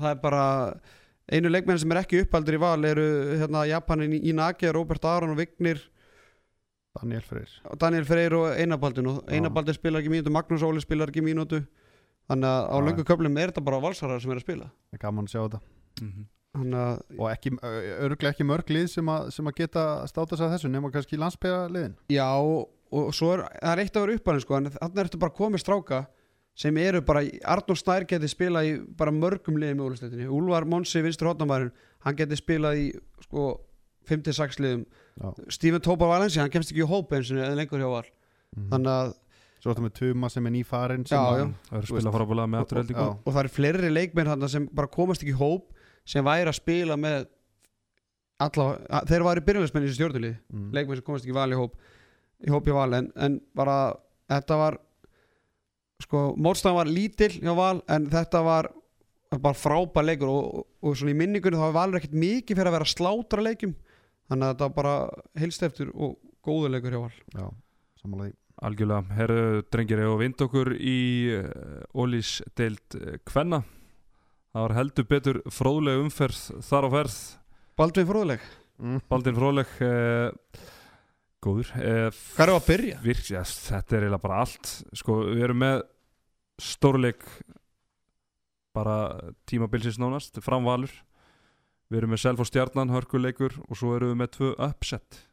það er bara einu leikmenn sem er ekki uppaldir í val eru hérna Japanin Inaki, Robert Aron og Vignir Daniel Freyr Daniel Freyr og Einabaldin og. Einabaldin spilar ekki mínútu, Magnús Óli spilar ekki mínútu þannig að á Já. löngu köflum er þetta bara valsarar sem er að spila það er gaman að sjá þetta Mhm. þannig að og ekki, örglega ekki mörg lið sem að, sem að geta státa sig að þessu nema kannski landsbyða liðin já og, og svo er, það er eitt að vera uppalinn sko, en þannig ertu bara komið stráka sem eru bara, í- Arnór Snær geti spilað í bara mörgum liðum í úrlustleitinni Úlfar Monsi, vinstur hotnamærin hann geti spilað í sko 5-6 liðum Já. Stephen Tobar Valensi, hann kemst ekki í hóp eins og lengur hjá var Mhm. þannig að, svo ertu með Tuma sem er nýfarinn sem Já, já. Eru spila veist. frábælega með Og- og- já. og það eru fleiri leikmenn þarna sem bara komast ekki í hóp sem væri að spila með allavega, að- þeir væri byrjulegsmenn í þessu stjórnulið Mhm. leikmenn sem komast ekki í val í hóp í hóp í val en, en bara þetta var sko, mótstæðan var lítill hjá val en þetta var bara frábær leikur og, og, og svona í minningunni þá var valur ekkert mikið fyrir að vera slátra leikum þannig að þetta var bara heilst eftir og góður leikur hjá val. Já, því. Algjörlega, herru drengir og vind okkur í Ólís deild uh, Kvenna? Það var heldur betur fróðleg umferð þar á ferð. Baldvin fróðuleik, mm. Baldin fróðleg uh, Góður. Uh, hvað er að byrja? Virk, ja, þetta er eiginlega bara allt. Sko, við erum með stórleik bara tímabilsins nánast, framvalur við erum með Self og Stjarnan, hörkuleikur og svo erum við með tvö upset.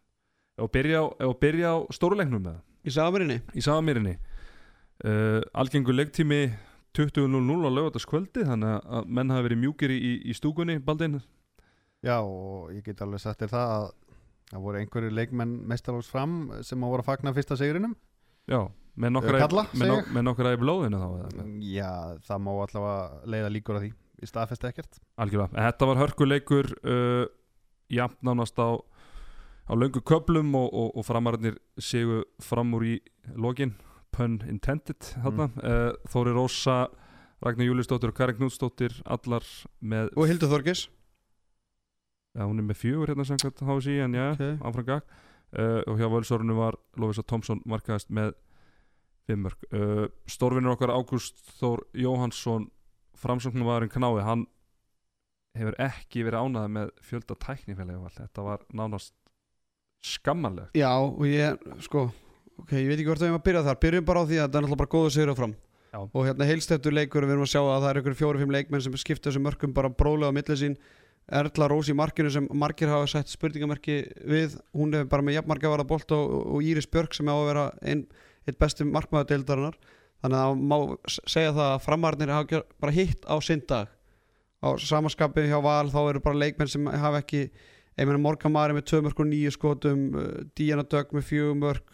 Ef að byrja á, á stórleiknum með Í Samarinni í Samamirinni uh, algengur leiktími 20.00 á lögataskvöldi þannig að menn hafi verið mjúkir í, í stúkunni Baldin já og ég get alveg sagt þér það að það voru einhverju leikmenn mestarlóks fram sem að voru að fagna fyrsta sigrinum. Já, með nokkra Kalla, með, segi no, ég. með nokkra í blóðinu þá eða? já, það má allavega leiða líkur að því. Í staðfest ekkert. Algjörlega, en þetta var hörkuleikur uh, jafn nánast á á löngu köplum og, og, og framararnir séu fram úr í lokin, pun intended þarna, uh, Þóri Rósa Ragnar Júliusdóttir og Karin Knútsdóttir allar með, Og Hildur Þorgis ja, hún er með fjögur hérna samkvæmt HSI en já, Ok. áfram gag uh, og hjá Völsórunu var Lovisa Tomsson markaðist með fimmörk uh, Stórvinnur okkar Ágúst Þór Jóhansson framsóknum varinn knái, hann hefur ekki verið ánæði með fjölda tæknifélagi þetta var nánast skammanlegt Já, og ég, sko Ok, ég veit ekki hvort við erum að byrja þar. Byrjum bara á því að þetta er náttúrulega bara góð að sigra fram Já. Og hérna heilstættur leikur Við erum að sjá að það er ykkur fjóri-fimm leikmenn sem skipta þessum mörkum bara brólega á milli sín Erla Rós í markinu sem margir hafa sett spurningamerki við. Hún hefur bara með jafnmarka varða bolt og, og Íris Björk sem á að vera einn eitt besti markmaður deildarinnar. Þannig að má segja það að framarnir hafa bara hitt á sinn dag. Á samaskapi hjá Val þá eru bara leikmenn sem hafa ekki ég meina Morgan Mari með 2 mörg og 9 skotum uh, Díana Dögg með 4 mörg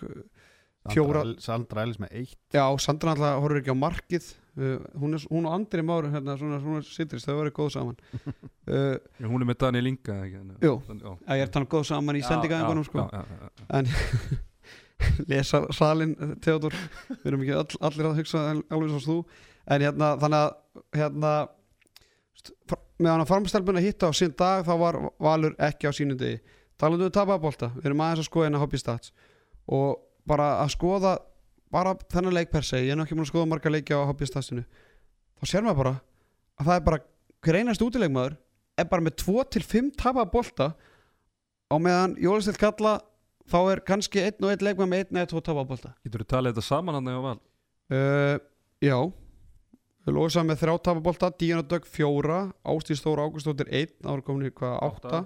Sandra, Ellis með eitt. Já, Sandra alltaf horfir ekki á markið uh, hún, er, hún og Andri Már hérna, svona, svona sitrist, þau verið góð saman uh, hún er með Daniel Inga? Jú. já. að ég er þannig góð saman í sendingaðingunum sko. já, já, já, já. lesa salin Theodor, við erum ekki all, allir að hugsa alveg svo þú en hérna, þannig að hérna, meðan að farmstelpuna hitta á sín dag þá var Valur ekki á sínum degi talandu um tapabólta, við erum aðeins að skoða hérna hobby stats og bara að skoða bara þennan leik per se ég er nú ekki múin að skoða marga leiki á hobby statsinu þá sér maður bara að það er bara hver einast útilegmaður er bara með 2-5 tapabólta á meðan Jólistill kalla þá er kannski einn og einn leikmað með einn eða tvo tapabólta Getur þú talið þetta saman hann eða val? Uh, já Lósa með þrjá tapabolta Díana Dögg fjóra Ástíð Stóra Ágústóttir einn Það var komin í hvað átta Átta.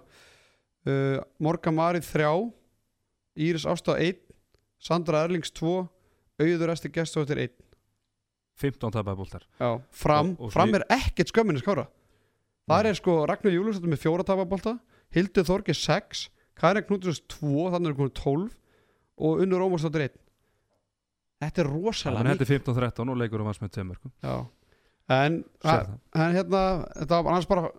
uh, Morga Marið þrjá Íris Ásta einn Sandra Erlings tvo Auður Esti Gestóttir einn. 15 tapaði bóltar já. Fram, Og- og fram er ekkert skömminni skára Það er sko Ragnar Júlustóttir með fjóra tapabolta Hildur Þorgi sex Karin Knútusons tvo Þannig er komin tólf Og Unnur Ómarsdóttir einn. Þetta er rosalega Þannig þetta er 15-13 og leikur um hans með tveimur Já. En, en hérna, þetta var annars bara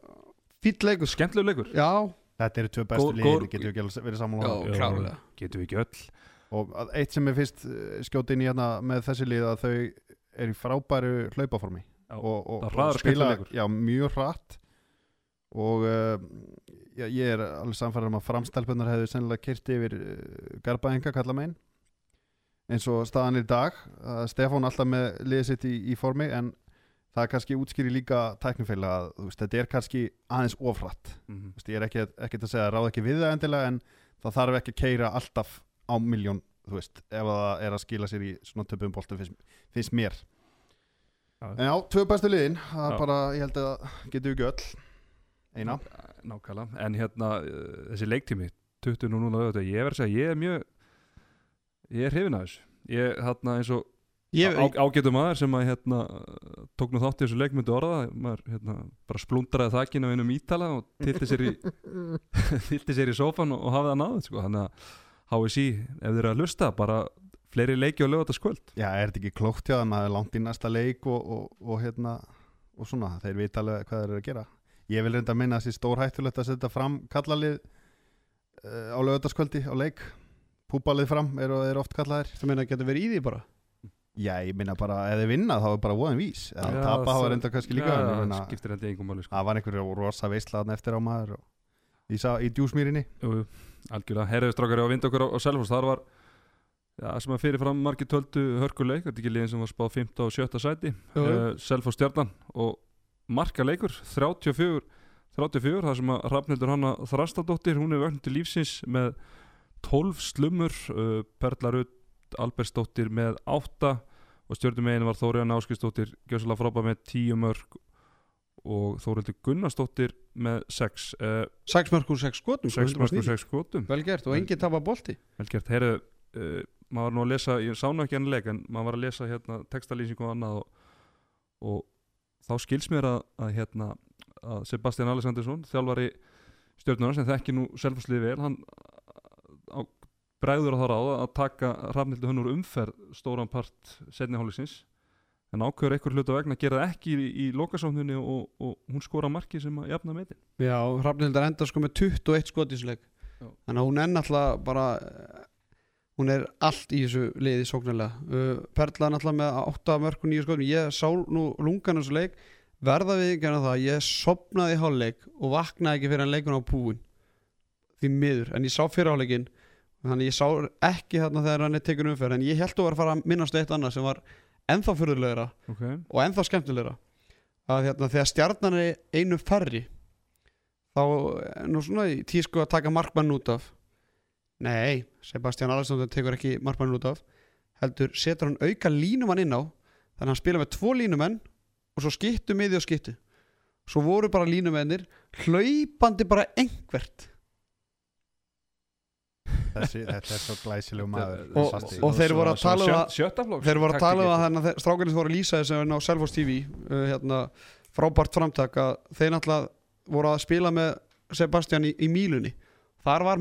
fýll leikur. Skemmtilegu leikur. Já, Þetta eru tvö bestu góð- getur við ekki verið sammála Já. um. Getum við ekki öll Og eitt sem er fyrst skjóti inn í hérna með þessi lið að þau er í frábæru hlaupaformi og, og, og leikur. já, mjög hratt og uh, já, ég er alveg samfæður um að framstelpunar hefðu sennilega kyrt yfir uh, garbaðinga kalla megin eins og staðan í dag uh, Stefán alltaf með liðið sitt í, í formi en það er kannski útskýri líka tæknifeila að veist, þetta er kannski aðeins ofrætt. Þú veist, ég er ekki, ekki að segja að ráða ekki við það endilega en það þarf ekki að keira alltaf á miljón, þú veist, ef það er að skila sér í svona töpum boltum finnst, finnst mér. Já. en já, tvö bestu liðin það er bara, ég held að getur við ekki öll eina. Nákvæmlega, en hérna uh, þessi leiktími 20 og núna auðvitað, ég verð að segja ég er mjög ég er hrifin að þessu. Ég hérna eins og ég, á, ágætum maður sem að hérna tók nú þátt í þessu leikmyndu orða maður hérna bara splundraði þakkinu einum ítala og tilti sér í tilti sér í sófan og, og hafði það náðið sko. þannig að HSI, ef þeir eru að hlusta bara fleiri leiki og lögða þetta skvöld já, er þetta ekki klókt hjá það er langt í næsta leik og, og, og hérna og svona, þeir vita alveg hvað þeir eru að gera. Ég vil reynda að minna þessi stór hættulegt að setja fram kallalið uh, á lögataskvöldi á leik. Púbalið fram eru er oft kallaðir. Það meina að geta verið í því bara? Já, ég minna bara, ef þið vinna þá er bara voðin vís. Eða Já, tapa hafa það- reynda kannski líka Já, en ég það meina, skiptir engum máli sko. það var einhverju rosa veistlaðan eftir á maður og sá í djúsmýrinni Jú, algjörlega, herriðu strákari á vind okkur á, á Selfoss, þar var já, sem að fyrirfram margir töldu hörkuleik þetta er ekki liðin sem var spáð 5. og 7. sæti uh, Selfoss stjarnan og markaleikur 34, 34 þar sem að Rafnildur Hanna Þrastadóttir hún er vögn til lífsins með 12 slumur uh, Perla Rutt Albersdóttir með 8 og stjórnum megin var Þóriðan Áskistóttir Gjösala Frába með 10 mörg og Þórildur Gunnarsdóttir með 6 uh, 6 mörg úr 6 skotum 6 mörg og 6 skotum. Vel gert og enginn tapa bolti. Vel gert, heyrðu, uh, maður var nú að lesa, ég sá nú ekki hann leik en maður var að lesa hérna textalýsing og annað og, og þá skils mér að, að hérna að Sebastian Alessandinsson, þjálfari stjórnuna sem þekki nú selfhúslið vel hann á, bregður á það ráða að taka rafnildu hann úr umferð stóran part setni hálfisins en ákveður einhver hlut á vegna að gera það ekki í, í lokasókninni og, og hún skora marki sem að jafna metin? Já, Hrafnildar enda sko með 21 skot í þessu leik. Já. þannig að hún er náttúrulega bara eh, hún er allt í þessu liði sóknarlega. Uh, Perla er náttúrulega með 8 mörg og 9 skotum. Ég sá nú lungan þessu leik. Verða við ekki að það ég sopnaði í hálfleik og vaknaði ekki fyrir hann leikun á púin. Því miður, en ég sá fyrir hálfleikin þannig ég sá ekki þarna þegar hann er tekin umferð. En ég held að vera að fara að minnast eitt annað sem var ennþá fyrirlegra okay. og ennþá skemmtilegra að hérna, þegar stjarnan er einu færri þá er nú svona í tísku að taka markmann út af. Nei, Sebastian Alexander tekur ekki markmann út af heldur setur hann auka línumann inn á þannig að hann spila með tvo línumenn og svo skittu miði og skittu svo voru bara línumennir hlaupandi bara einhvert Þessi, þetta er svo glæsilegu maður Og- Sasti. og þeir voru að tala um að- sjöttaflokk þeir voru að tala um að þannig að strákarnir voru að lýsa þessu á Selfos TV uh, hérna, frábært framtak að þeir náttúrulega voru að spila með Sebastian í, í mílunni þar var,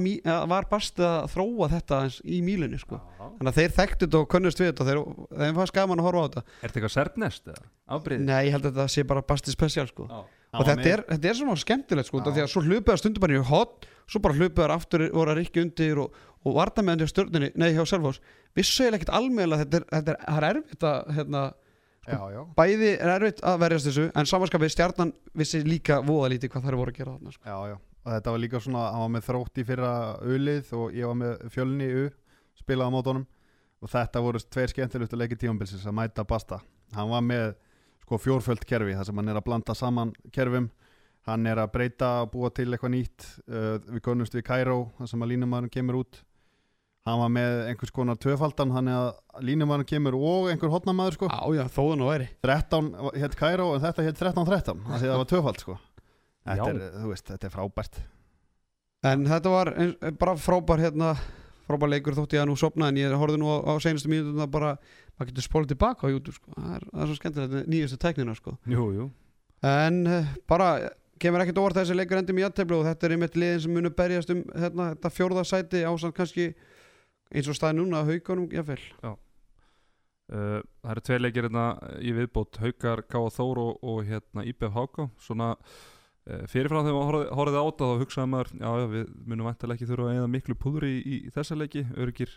var bastið að þróa þetta eins í mílunni sko. þannig að þeir þekktu þetta og könnust við þetta þeir, þeim fannst gaman að horfa á þetta Er þetta eitthvað? Afbrið? nei, ég held að þetta sé bara bastið spesial sko. Já. Og þetta er, þetta er svona skemmtilegt sko, því að svo hlupuðar stundum bara í hot svo bara hlupuðar aftur voru að rikki undir og, og varta með hann hjá stjórnunni, nei hjá Selfos vissu eiginlega ekkert almeðlega þetta er, þetta er, það er erfitt að hérna, já, já, bæði er erfitt að verjast þessu en samanskapið stjarnan vissi líka voða lítið hvað þær voru að gera þarna sko. já, já. Og þetta var líka svona, hann var með þrótt í fyrra ulið og ég var með fjölni í u spilaði á mótunum. Og þetta voru tveir skemmtilegustu leiki tímambilsins að mæta Basta. Hann var með sko fjórföld kerfi þar sem hann er að blanda saman kerfum. Hann er að breyta og búa til eitthvað nýtt. Uh, við konumst við Cairo þar sem að línumæðurinn kemur út. Hann var með einhvers konar tvöfaldan hann er að línumæðurinn kemur og einhver hotnamaður sko. Já, já, þó það nú væri. 13 hétt Cairo en þetta hétt 13-13 þannig að það var tvöfald sko. Þetta er, þú veist, þetta er frábært. En þetta var eins, bara frábær hérna frábær leikur þótt ég að nú sopna en ég horfði nú á, á seinustu mínútuna bara maður getur spólið tilbaka á YouTube sko. það, er, það er svo skemmtilegt nýjustu tæknina sko. Jú, jú en uh, bara kemur ekkert óvart að þessi leikur endur með jætteflu og þetta er einmitt liðin sem munur berjast um hérna, þetta fjórða sæti ásand kannski eins og staði núna haugunum jáfnvel Uh, það eru tvei leikir hérna í viðbót Haukar, Káa Þór og, og hérna IBF Háká svona uh, fyrirfram þegar maður horfði, horfði á þetta þá hugsaði maður, já, já við munum vantilega ekki þurfa að eða miklu púður í, í, í þessa leiki örgir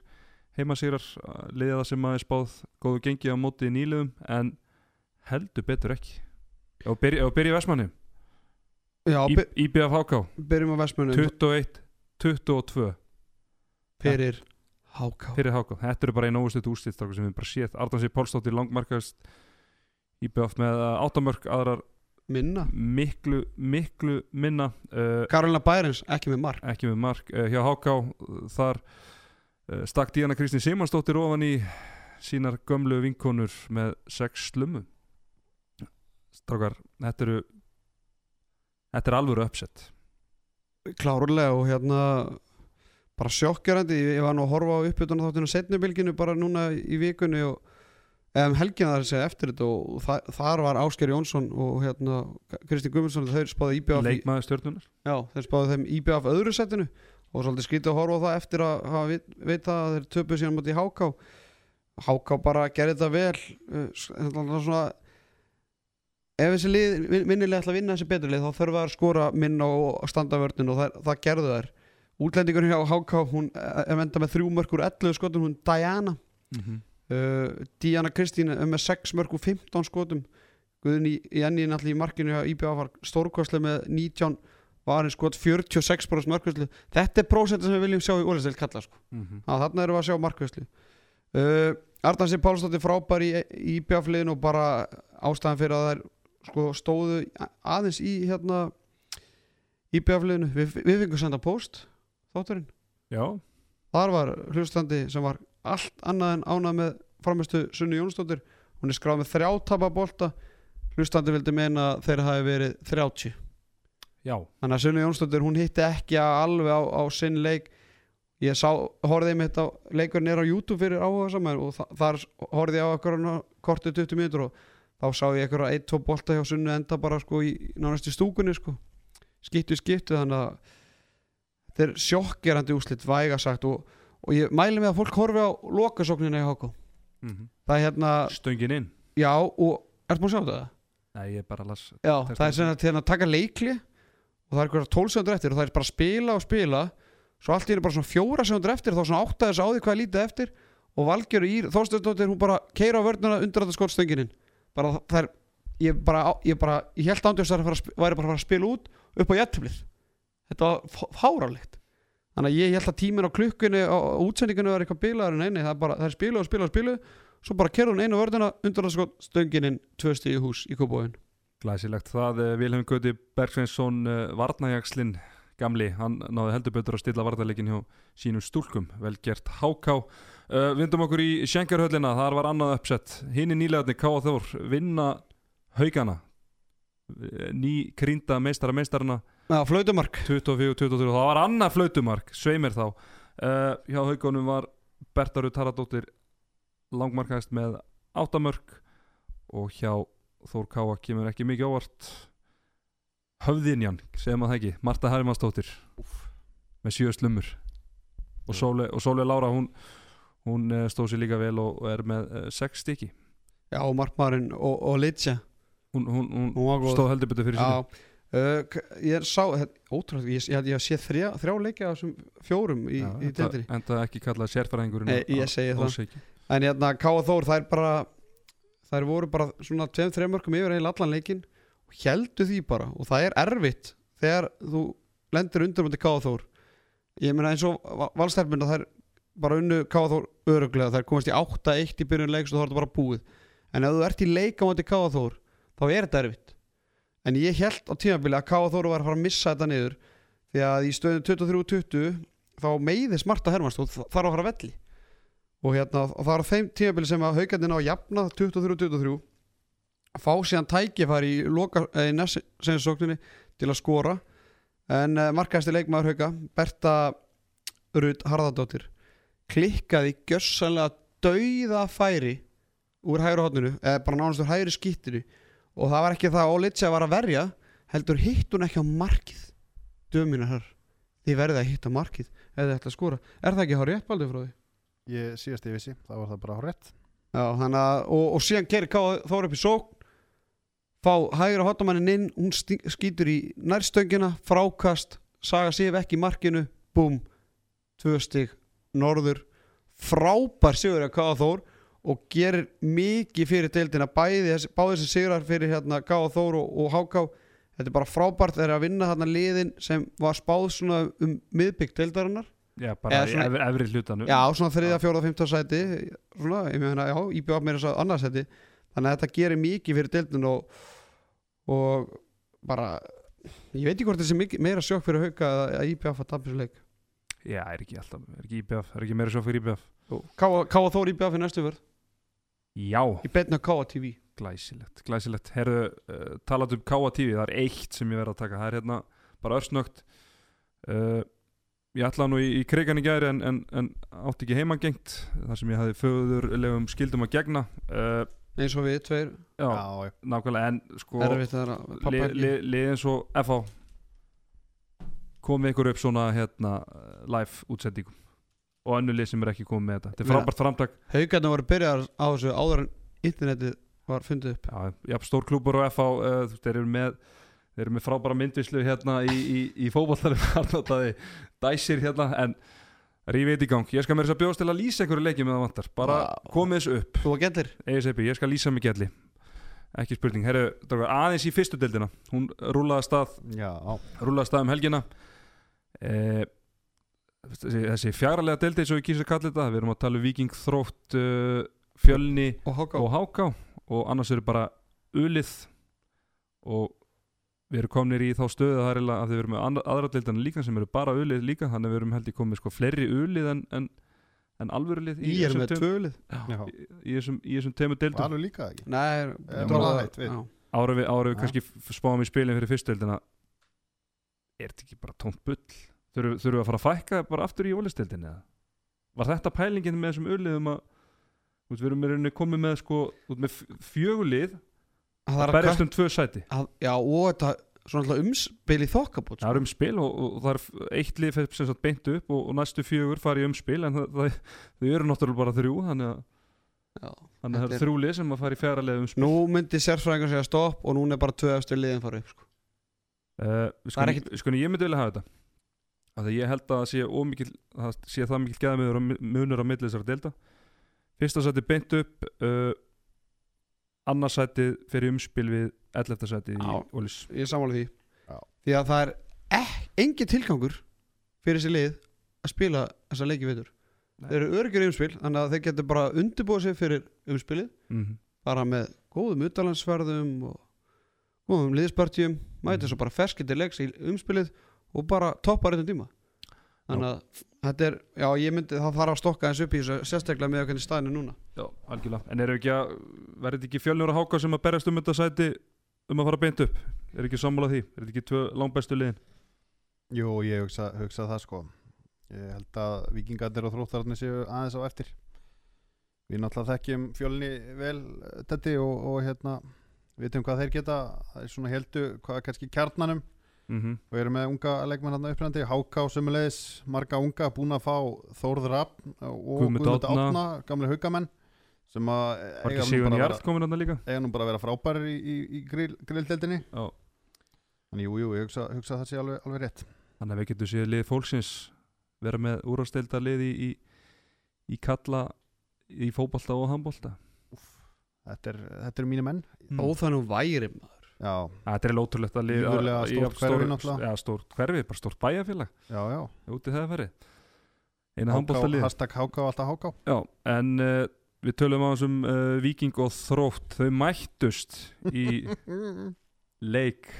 heimasýrar liða það sem maður spáð góðu gengi á móti nýliðum en heldur betur ekki. Og byrja, byrja í Vestmanni IBF Háká byrjum á Vestmunum 21, 22 fyrir Háká fyrir Háká, þetta eru bara einn óvistut úrstýttráku sem við bara séð, Ardansi Pálsdóttir langmarkast IBF með uh, áttamörk aðrar minna. miklu, miklu minna uh, Karolina Bærens ekki með mark. ekki með mark uh, hjá Háká þar stakk Díana Kristín Simansdóttir ofan í sínar gömlu vinkonur með sex slummu. Strákar, þetta eru þetta er alvöru uppsett klárlega og hérna bara sjokkjörandi, ég, var nú að horfa á uppbytuna þáttinu setnubilginu bara núna í vikunni og um helgina þar segja eftir þetta og þa þar var Ásker Jónsson og hérna Kristi Gumundsson þeir spáði IBF í, leikmaður stjórnunar. Já, þeir spáði þeim IBF öðru setinu og svolítið skrítið að horfa á það eftir að hafa vit, vita að þeir töpuð síðan moti Háká. Háká bara gerði þetta vel er svona ef þessi minnilega ætla að vinna þessi betur lið þá þurfa þær að skora minna og standa vörnin og það, það gerðu þær útlendingur hjá Háká hún eh, er enda með þrjú mörkur 11 skotum hún Diana. Mm -hmm. uh, Diana Kristín er með 6 mörg og 15 skotum. Guðni í enni náttúrulega í markinu hjá IBA var stórkostlega með 19 varin skot 46% markvæslu þetta er prósentin sem við viljum sjá í Ólistel kalla sko. Mm -hmm. Þarna erum við að sjá markvæslu uh, Arnansi Pálsdóttir frábær í IBA fliðin og bara ástæðan fyrir að þær sko, stóðu aðeins í hérna IBA fliðinu við, við fengum senda post þátturinn. Já, Þar var hlustandi sem var allt annað en ánað með framistu Sunni Jónsdóttir. Hún er skráð með þrjá tapabolta hlustandi vildi meina að þeir hafi verið 30 já, þannig að Sunni Jónsdóttir hún hitti ekki alveg á, á sinn leik. Ég sá, horfði mitt á leikurinn er á YouTube fyrir áhuga saman og þa þar horfði ég á eitthvað kortið 20 mínútur og þá sá ég eitthvað 1-2 bolta hjá Sunni enda bara sko í nánast í stúkunni sko. Skiptu skiptu þannig að þetta er sjokkgerandi úslit væga sagt og, og ég mæli mig að fólk horfi á lokasóknina í HK mm það er hérna, stöngin inn. Já og ertu búin að sjá þetta? Nei, ég bara las Já, það er sem að hérna, taka leikli og það er eitthvað 12 sekundur eftir og það er bara að spila og spila. Svo allt einu bara svona fjóra sekundur eftir þá svona áttaði þess á því hvað er lítið eftir. Og Valgeir í Þórstöðsdóttir hún bara keira á vörnuna undir þetta skottstönginin bara það er ég bara, ég bara, ég held ándjóðs að það væri bara að fara að spila út upp á jættiflið þetta var fá- fáránlegt. Þannig að ég held að tíminn á klukkunni á á útsendingunni var eitthvað bilaður en eini það er bara, það er spilu og spilu og spilu svo bara keira hún einu vörnuna undir þetta skottstönginin tvö stíði hús í kópóin Glæsilegt. Það, uh, Vilhelm Gauti Bergsveinsson uh, Varnajagslinn gamli, hann náði heldur betur að stilla varnarleikin hjá sínum stúlkum, vel gert háká. Uh, Vindum okkur í Schenkerhöllina, þar var annað uppsett. Hinn í nýlegaðni K.A. Þór vinna haugana. Ný krýnda meistara meistarana. Já, flautumark. 24-23, það var annað flautumark sveimir þá. Uh, hjá haugunum var Bertarud Taradóttir langmarkaðist með áttamörk og hjá Þór Káa kemur ekki mikið ávart höfðinjan, segjum að það ekki? Marta Hermansdóttir með sjö slummur. Og Sóle, og Sóle Lára hún, hún eh, stóð sér líka vel og, er með uh, sex stykki. Já, og markmaðurinn og, og Litja hún, hún, hún stóð heldur betur fyrir sinni uh, k- ég sá Ótrúlega, ég, ég, ég sé þrjá, þrjá leikja þessum fjórum í, Já, í enda, deildinni. enda ekki kallað sérfæræðingurinn Nei, ég segi það. það En hérna, Káa Þór, það er bara þær voru bara svona 2-3 mörgum yfir heila allan leikin og heldu því bara. Og það er erfitt þegar þú lendir undir mútið Káðaþór ég meina eins og valstærmynda þær bara unnu Káðaþór öruglega þær komast í 8-1 í byrjun leiks og þá er þetta bara búið. En ef þú ert í leik á mútið Káðaþór þá er þetta erfitt. En ég held á tímabili að Káðaþór var að fara að missa þetta niður því að í stöðun 23-20 þá meiði smarta Hermanns og þarf að fara að velli og, hérna, og það á þeim tímabili sem að haugandinn á jafna 23-23 að fá síðan tækifæri í, eh, í næstsegnsókninni til að skora. En uh, markaðasti leikmaður hauga Berta Rud Harðardóttir klikkaði gjössanlega dauða færi úr hægri hodninu eða bara nánast úr hægri skýttinu og það var ekki það að Olitsja var að verja heldur hitt hún ekki á markið. Dömina hér þið verðið að hitta markið eða þetta skora. Er það ekki rétt baldur frá því? Ég síðast ég vissi, það var það bara rétt Já, þannig að, og, og síðan gerir Þór upp í sókn fá hægra hotamannin inn, hún skýtur í nærstöngina, frákast saga sif ekki í markinu búm, tvö stig norður, frábær sigur að Káða Þór og gerir mikið fyrir deildina bæði báði þessi sigrar fyrir hérna Káða Þór og, og Háká þetta er bara frábært þeir eru að vinna þarna liðin sem var spáð svona um miðbygg deildarinnar Já, bara Eða í svona- efri, hlutanum. Já, svona þriða, fjóra, fymta sæti svona, ég meina, já, IBF meira svo annars sæti. Þannig að þetta gerir mikið fyrir deildin og, og bara ég veit ekki hvort þessi mikið, meira sjokk fyrir hauka að, að IBF að tapja þessu leik Já, er ekki alltaf, er ekki IBF, er ekki meira svo fyrir IBF Káa Þór IBF í næstu verð Já, í betna Káa TV glæsilegt, glæsilegt. Herðu, uh, talað um Káa TV, það er eitt sem ég verð að taka, það er hérna bara örsnögt. Uh, Ég ætlaði nú í, í krigan í gæri en, en, en átti ekki heimangengt þar sem ég hafði föðurlegum skildum að gegna. Uh, eins og við, tveir, Já, Já, nákvæmlega, en sko erfitt að pappa lið ekki. li, li eins og FH komið ykkur upp svona hérna live útsendingum. Og önnu lið sem er ekki komið með þetta. Þetta er frábært framtak. Haukarnir voru byrjar á þessu áður en internetið var fundið upp. Já, já, stór klúbur og FH uh, þú veist, þeir eru með þeir eru með frábæra myndvislu hérna í, í, í fótballtarum harnátaði dæsir hérna en rífið í gang, ég skal mér þess að bjóðast til að lýsa einhverju leiki með það vantar, bara Vá. komið þessu upp. Þú var gellir? ESAP, ég skal lýsa mig gelli. Ekki spurning, herru, aðeins í fyrstu deildina. Hún rúlaði stað rúlaði stað um helgina. Eh, þessi, þessi fjarlaga deildi eins og við kýsum að kalla þetta við erum að tala um Viking, Þrótt uh, Fjölni og Háká. og og annars eru bara ulið og við erum komnir í þá stöðu að það er eiginlega að við erum með deildana líka sem eru bara ulið líka þannig að við erum held í komið sko fleiri ulið en, en, en alvörulið ég er með tvölið. Já. í, í þessum, í þessum tveimur deildum. Alveg líka ekki? Nei, já. ára við, ára við kannski spáum í spilin fyrir fyrstdeildina er þetta ekki bara tónt bull? Þurfum við að fara að fækka bara aftur í ólistdeildin eða? Var þetta pælingin með þessum urliðum að við erum í rauninni komið með sko með fjögulið það að er að berjast um tvö sæti að, já, og þetta svona umspil í þokkabót það er um spil og, og það er eitt lið sem sagt beint upp og, og næstu fjögur fari umspil en það, það, þau eru náttúrulega bara þrjú þannig að, já. þannig að það er þrjú lið sem að fara í fjara lið umspil nú myndi sérfræðingar segja stopp og núna er bara tvö eftir liðin fara upp sko. Uh, Það ekkit- við skulum ég myndi vilja hafa þetta af því ég held að það sé, ómikil, það sé það mikil geðamiður og munur á milli þessara delta fyrsta sæti beint upp uh, annars sæti fyrir umspil við 11. sæti í Já. Ólís ég er sammála því Já. því að það er eh, engin tilgangur fyrir þessi lið að spila þessa leiki veitur Nei. þeir eru öryggir í umspil þannig að þeir getur bara undirbúið sig fyrir umspilið mm -hmm. bara með góðum utalansverðum og góðum liðspartjum mæta Mhm. svo bara ferskiti leiks í umspilið og bara toppa reyndum tíma þannig að þetta er, já ég myndi það þarf að stokka eins upp í þessu sérstaklega með okkur staðinu núna. Já, algjörlega. En eru ekki að, verður þetta ekki fjölnur að háka sem að berjast um þetta sæti um að fara beint upp? Er ekki sammála því, er þetta ekki tvö langbæstu liðin? Jú, ég hugsa, hugsa það sko. Ég held að vikingarnir og þróttararnir séu aðeins á eftir. Við náttúrulega þekkjum fjölni vel Teddy og, og hérna vitum hvað þeir geta það er svona heldu, hvað er kannski kjarnanum mm -hmm. og erum með unga leikmenn hann upprænandi Háká sumulegis, marga unga búin að fá Þórð Rapp og Guðmund. Átna, gamle haugamenn sem að eiga nú bara að vera- komin hann líka eiga nú bara að vera frábærir í, í, í grill, grilldeldinni Já. Þannig jú, jú, ég hugsa, hugsa að það sé alveg, alveg rétt Þannig að við getum séð lið fólksins vera með úrástelda lið í, í, í kalla í fótbolta og handbolta þetta er, þetta er mínu menn Mm. óþannum væri maður Þetta er ótrúlegt að lifa stórt hverfi náttúrulega. Já, stórt hverfi, bara stórt bæjarfélag. Já, já. Úti það verið eina handbóltalið hashtag háká, alltaf háká. Já, en uh, við tölum á þessum uh, Viking og Þrótt. Þau mættust í leik.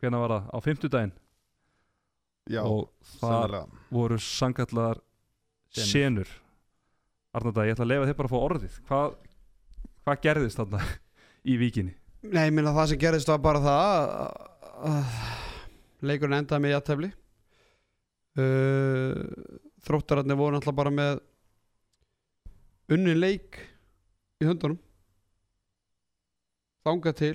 Hvernig var það, á fimmtudaginn? Já, og það voru sangallar Senur. Arnarda, ég ætla að leifa þér bara að fá orðið. Hvað, hvað gerðist þarna í Víkinni? Nei, ég minna það sem gerðist var bara það að- leikurinn endaði með jættefli uh, þróttararnir voru náttúrulega bara með unni leik í höndunum. Þangað til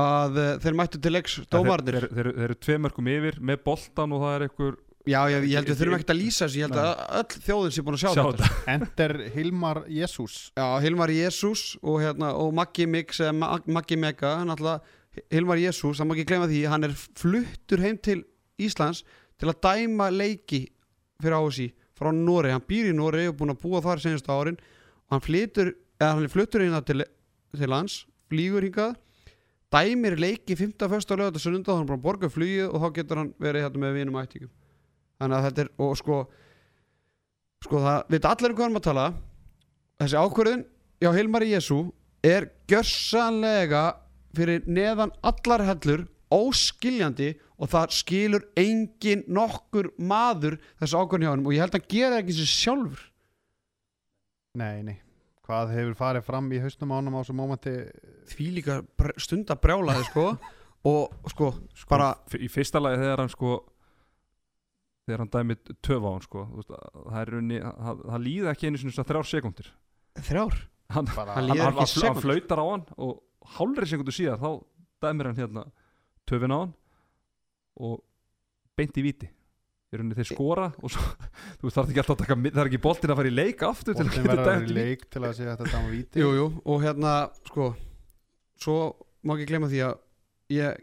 að uh, þeir mættu til leiks dómarnir Þeir, þeir, þeir, þeir eru tvei mörgum yfir með boltan og það er einhver Já, ég, ég held við þurfum ekkert að lýsa þessu ég held að öll þjóðin sé búin að sjá, sjá þetta. þetta. Ender Hilmar Jésús Já, Hilmar Jésús og, hérna, og Maggi Mix Maggi Mega náttúrulega Hilmar Jésús, það má ekki gleyma því hann er fluttur heim til Íslands til að dæma leiki fyrir ASI frá Nóri hann býr í Nóri og búin að búa þar senast árin. Og hann flytur, eða hann er fluttur inn til, til lands, flýgur hingað dæmir leiki 5. fyrsta lögat og sunnunda, hann er búin að borga flugið og þá getur hann verið hérna með vinum ættingum þannig að þetta er, og sko sko það, við allir um hvað hann að tala. Þessi ákvörðun já Hilmari Jésu er gjörsanlega fyrir neðan allar hellur óskiljandi og það skilur engin nokkur maður þessu ákvörðun hjá hann og ég held að gera ekki sér sjálfur. Nei, nei. Hvað hefur farið fram í haustum ánum á þessu mómenti? Því líka br- stunda brjálaði sko. Og sko sko, bara í fyrsta lagi þegar hann sko þegar hann dæmið töf á hann sko. Þú veist, að það er runni, það, það líða ekki einu sinni svona þrjár sekundir þrjár? Hann, Hann hann, líður hann, flautar á hann og hálfri sekundu síðar þá dæmir hann hérna töfin á hann og beint í viti í rauninni þeir skora og svo, þú er ekki alltaf að taka það er ekki boltin að fara í leik aftur að geta verður að vera í leik til að segja þetta dæma víti. Jú, jú, og hérna sko svo má ekki glemma því að ég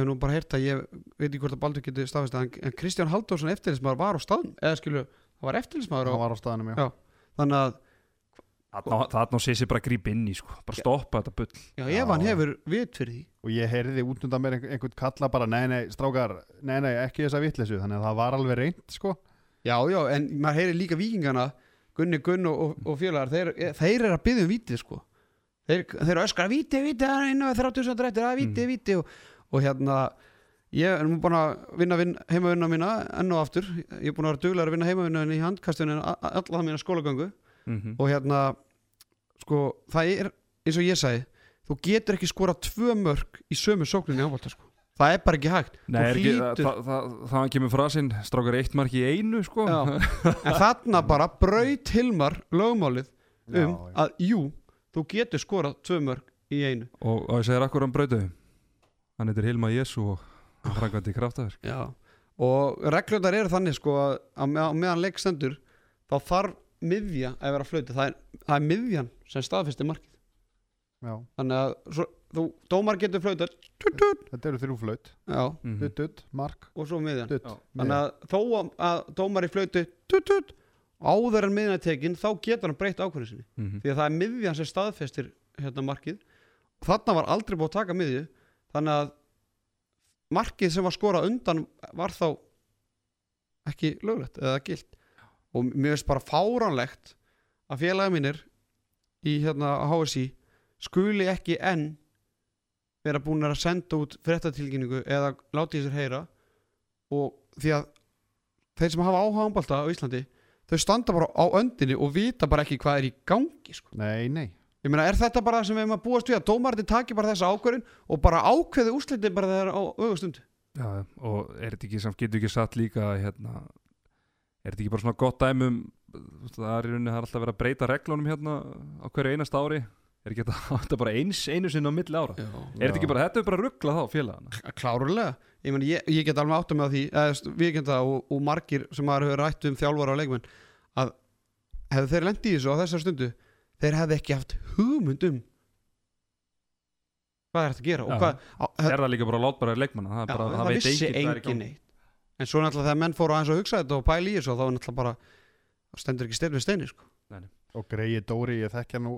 hef nú bara heyrt að ég veit ekki hvort að Baldur getur staðfist en, en Kristján Halldórsson eftirlismæður var á staðn eða skilu, það var eftirlismæður Hann var á staðanum, já Já. þannig að Þarna þarna á sér sér bara að grípa inn í sko. bara stoppa þetta bull já, Já. ef hann hefur vit fyrir því Og ég heyrði út undan mér einhvern, kalla bara Nei, nei, strákar, nei, nei, ekki þessa vitleysu Þannig að það var alveg reynd, sko já, já, en maður heyrir líka vikingana Gunni Gunn og, og, og félagar þeir, þeir eru að byggja um vítið sko þeir, þeir eru öskra víti, víti, það er inn á 30 sem drættir, það er víti, Mm. víti og, og hérna ég er nú búin að vinna vin, heimavinna mína enn og aftur, ég er búin að vera duglegar að vinna heimavinna í handkastunum alla það mína skólagöngu mm -hmm. og hérna sko, það er eins og ég sagði þú getur ekki skora tvö mörg í sömu sókninni ávalda sko það er bara ekki hægt Nei, er ekki, það, það, það kemur frasinn strákar eitt mark í einu sko. Já. en þarna bara braut Hilmar lögmálið um Já, já. að jú, þú getur skorað tvö mörg í einu og, og ég segir akkur hann brautu hann heitir Hilma Jésu og hann frangandi kraftaverk. Já. og reglundar eru þannig sko að meðan leik stendur þá þarf miðja að vera flöyti það er, það er miðjan sem staðfistir markið. Já, þannig að svo, þú, dómar getur flöytar þetta eru þrjú flaut. Já, Mhm. Dutt, dutt, mark, og svo miðjan. Dutt Já. þannig að þó að, að dómar í flöyti tut, tut, áður en miðjan er tekin þá getur hann breytt ákvörðu sinni. Mhm. því að það er miðjan sem staðfestir hérna markið. Þarna var aldrei búið að taka miðju þannig að markið sem var skorað undan var þá ekki löglegt eða gilt. Og mér finnst bara fáránlegt að félaga mínir í hérna HSI skuli ekki enn vera búin að senda út fréttatilkynningu eða láta í sér heyra. Og því að þeir sem hafa áhuga ámbalta á Íslandi þau standa bara á öndinni og vita bara ekki hvað er í gangi sko. Nei, nei ég meina er þetta bara það sem við erum að búast við að dómarinn taki bara þessa ákvörðin og bara ákveði úrslitin bara þegar á augustund Já, og er þetta ekki samt getur ekki satt líka hérna, er þetta ekki bara svona gott dæmum það er í rauninni það er alltaf verið að breyta reglunum hérna á hverju einasta ári? Er ekki þetta, bara eins einu sinni á milli ára? Já. er þetta ekki bara, þetta er bara rugglað þá félagana? Klárlega. Ég, meni, ég, ég get alveg áttum með því eða, við getum það og, og margir sem hefur rætt um þjálfara og leikmenn að hefðu þeir lendi í þessu á þessar stundu þeir hefðu ekki haft hugmynd um hvað er þetta að gera og Já. hvað, á, er það líka bara látbara leikmanna það, er Já, bara, það, það vissi í engin neitt en svo náttúrulega þegar menn fóru aðeins að hugsa þetta og pæla í þessu þá náttúrulega bara það stendur ekki stein við steini sko. Og Greigi Dóri, ég þekkja nú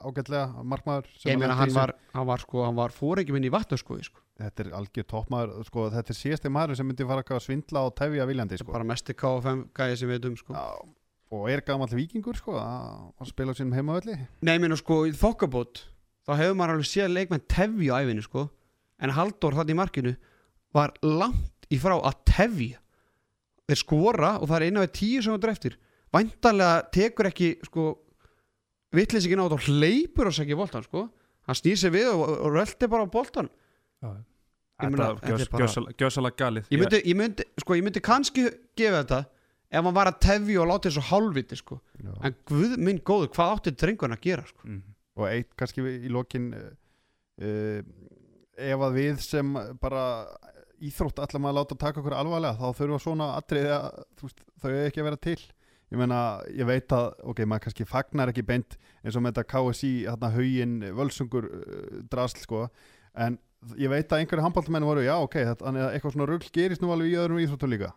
ágætlega markmaður sem Ég meina í hann var, hann var sko, hann var fóringi minn í vatnaskoði sko. þetta er algjör toppmaður sko, þetta er síðasti maður sem myndi fara að svindla og tefja viljandi sko. bara mesti KFM gæði sem við veitum sko. Og er gamall vikingur sko, að spila á sínum heimaölli Nei, ég meina sko, í þokkabót þá hefur maður alveg séð leikmenn tefja á æfinni sko. en Halldór þarna í markinu var langt í frá að tefja. Þeir skora og það er eina við tíu sem það eftir væntanlega tekur ekki sko, vitlis ekki nátt og hleypur og segja boltan sko. hann snýr sig við og, og röldi bara á boltan Ég Þetta var þetta gjössalega galið. Ég myndi, ég myndi, sko, ég myndi kannski gefa þetta ef hann var að tefja og láta þessu hálfviti sko. en guð minn góður, hvað átti drengun að gera sko? Mhm. og eitt kannski í lokin uh, ef að við sem bara íþrótt ætlum að láta taka okkur alvarlega þá þurfa svona atriði að veist, þau ekki að vera til ég meina, ég veit að, ok, maður kannski fagnar ekki beint eins og með þetta KSI hérna haugin, völsungur uh, drasl sko, en ég veit að einhverju handbóltamenn voru, já, ok, þannig að eitthvað svona rugl gerist nú alveg í öðrum íþróttu líka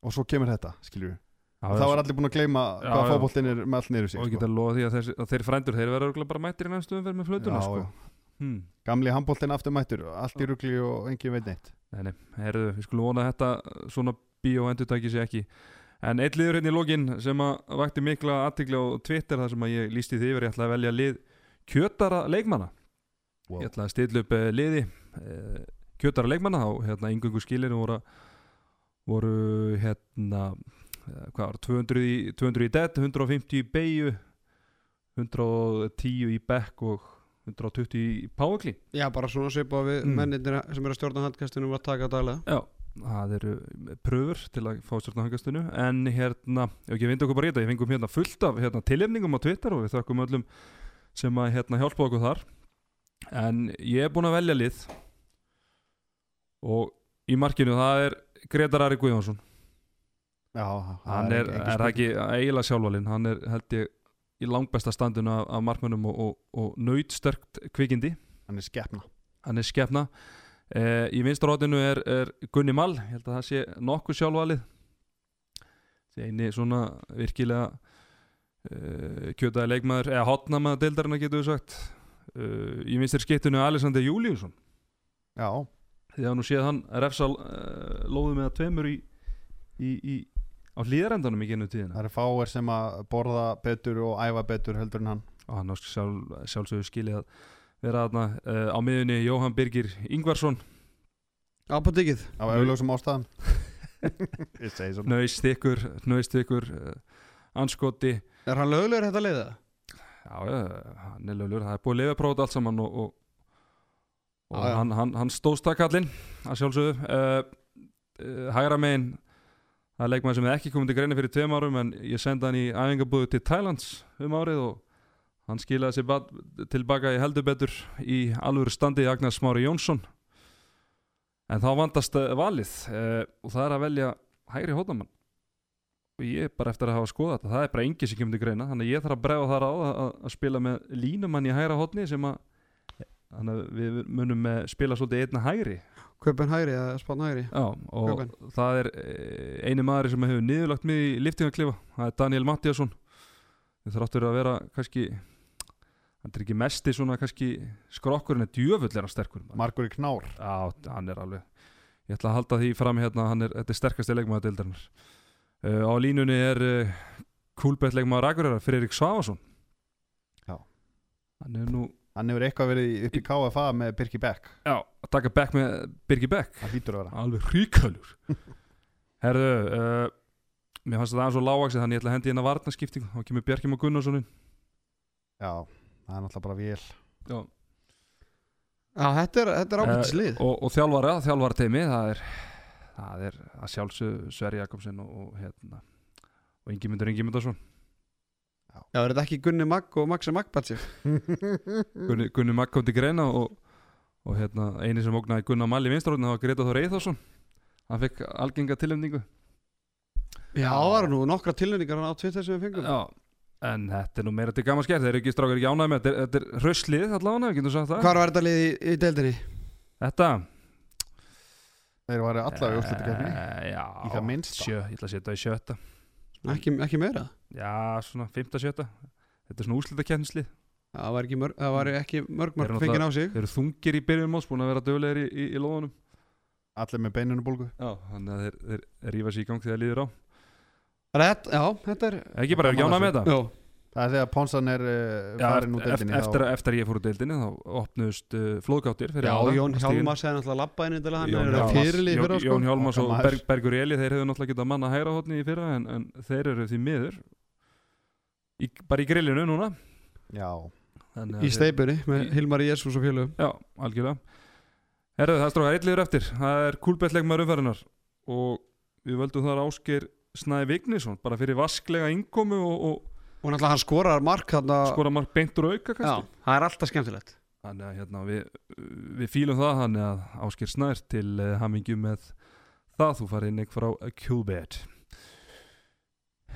og svo kemur þetta, skiljur við þá var allir búin að gleyma hvað já. fótboltinn er með allt niður sig og ég sko. geta lofa því að, þessi, að þeir frændur þeir verða bara mættir í næstu umferð með flötuna Já, sko. hmm. gamli handbóltinn aftur mættur, allt í rugli og engin veit neitt Nei, nei, herðu, við skulum vona að þetta svona bíó endur tæki sér ekki En eitt liður hérna í lokin sem að vakti mikla aðtikli á Twitter þar sem að ég lísti því yfir, ég ætlaði að velja lið kjötara leikmanna Wow. Ég ætlaði að stilla upp eh, liði eh, kjötara leikmanna þá hérna voru, hérna eh, hvað var, 200 í, 200 í dead, 150 í beigju 110 í back og 120 í powerclean Já, bara svona svipa við Mm. mennir sem eru að stjórna handkastunum að taka daglega. Já, það eru pröfur til að fá stjórnahangastunu en hérna, ekki vindu okkur bara í þetta ég fengum hérna fullt af hérna, tilefningum á Twitter og við þökkum öllum sem að hérna, hjálpa okkur þar. En ég er búinn að velja lið og í markinu það er Gretar Ari Guðjónsson. Já, hann er, er, er ekki eiginlega sjálfvalinn hann er held ég í langbesta standinu af, af markmönnum og, og, og nöytsterkt kvikindi. Hann er skeppna hann er skefna eh, í vinstarótinu er, er Gunni Mall. Ég held að það sé nokkuð sjálfvalið það eini svona virkilega eh, kjötaði leikmaður eða hotnamaður deildarinn getur við sagt. Eh, í vinstir skiptinu Alexander Júliusson. Já, því að nú séð hann refsa eh, lóðu með að tveimur í, í, í, á hlýðarendanum í gennu tíðina. Það eru fáir sem að borða betur og æfa betur heldur en hann. Og hann á sjálf, sjálfsögur skilið að vera þarna uh, á miðunni Jóhann Birgir Ingvarsson. Apotekið á auðljósum ástæðan nöist ykkur, nöist ykkur uh, anskoti Er hann löglegur þetta leiða? já, hann er löglur, það er búið prófið allt saman og, og, og já. hann, hann, hann stóðst það kallinn að sjálfsögðu. Uh, uh, hægra megin það er leikmaður sem er ekki komið til greina fyrir tveim árum en ég senda hann í æfingabúðu til Thailands um árið og hann skilaði sér tilbaka í heldur betur í alvöru standi Agnars Smári Jónsson. En þá vandast uh, valið uh, og það er að velja hægri hótamann og ég er bara eftir að hafa skoðað þetta. Það er bara engi sem kemur til greina þannig að ég þarf að bregða þar á að, að spila með línumann í hægra hótni sem að þannig að við munum eh, spila svolítið einna hægri. Kaupin hægri eða spána hægri? Já, og Kaupen. það er eh, eini maður sem hefur niðurlagt mig í liftingaklifa það er Daniel Mattiasson þið þráttur að vera kannski hann er ekki mesti svona kannski skrokkur en er djöfull er hann sterkur maður. Margur í knár. Já, hann er alveg Ég ætla að halda því fram hérna Hann er, þetta er sterkasti leikmaður deildarinnar. Uh, Á línunni er uh, Kúlbett leikmaður Akureyrar Friðrik Svavason Já. Hann er nú Hann hefur eitthvað verið upp í KFA með Birki Beck. Já, að taka back með Birgi Beck. Það hlýtur að vera. Alveg ríkalur Herðu uh, Mér fannst þetta aðeins svo lágaksið Þannig ég ætla að hendi hérna varnaskipting Þá kemur Bjarki Már Gunnarssonin. Já, það er náttúrulega bara vél. Já. Já, þetta er, þetta er ábyrgis lið. og, og þjálfara, þjálfara teimi það er, það er að sjálfsög Sverri Jakobsen og, og hérna og Ingimundur Ingimundarsson Já, er þetta ekki Gunni Magg og Maxi Magbatsi? Gunni, Gunni Magg kom til greina og, og hérna, eini sem ógnaði Gunnar Mall í vinstróðinu það var Greta Þór Eithásson hann fekk algenga tilöfningu Já, það var nú nokkra tilnefningar á Twitter sem við fengum. Já, en þetta er nú meira til gaman skert þeir eru ekki strákar ekki ánægð með þetta. Er, þetta er hrösslið allavega, getur sagt það. Hvar var þetta lið í, í deildinni? Þetta? Þeir varu allavega í úrslutakefni Eh, Já, sjö, ég ætla að setja það í sjötta ekki, ekki meira? Já, svona 5-7 Þetta er svona úslitakennsli það var ekki mörg, það var ekki mörg mörg fengið á sig. Þeir eru þungir í byrjun móts Búin að vera dögulegir í, í, í lóðunum. Allir með beininu bólgu. Já, þannig að þeir, þeir rífa sér í gang þegar líður á. Þetta, já, þetta er Ekki bara, er ekki ánað með þetta það er þegar Ponsan er uh, Já, farin úr eftir, deildinni eftir, eftir að ég fór úr deildinni þá opnuðust uh, flóðgáttir fyrir já ára Jón á stíginn. Hjálmar segði náttúrulega labba inn til hann Jón er Hjálmars- Jón- fyrir sko Jón Hjálmars og. Berg, Bergur Eli þeir hefðu náttúrulega getað manna hægra hotni í fyrra en, en þeir eru því miður í, bara í grillinu núna. Já, Þannig að í steipuri með Í- Hilmar Jésús og félögum. Já, algjörlega. Herðu, það strákar eitthvað eftir. Það er kúlbettleik maður umferðinar og við völdum þar Ásgeir Snæði Vignisson bara fyrir vasklega innkomu og, og náttúrulega hann skorar mark þarna skora mark beint úr auka já, það er alltaf skemmtilegt. Þannig að hérna, við, við fílum það þannig að Ásgeir Snær til uh, hamingju með það. Þú farið inn eitthvað frá Qbet.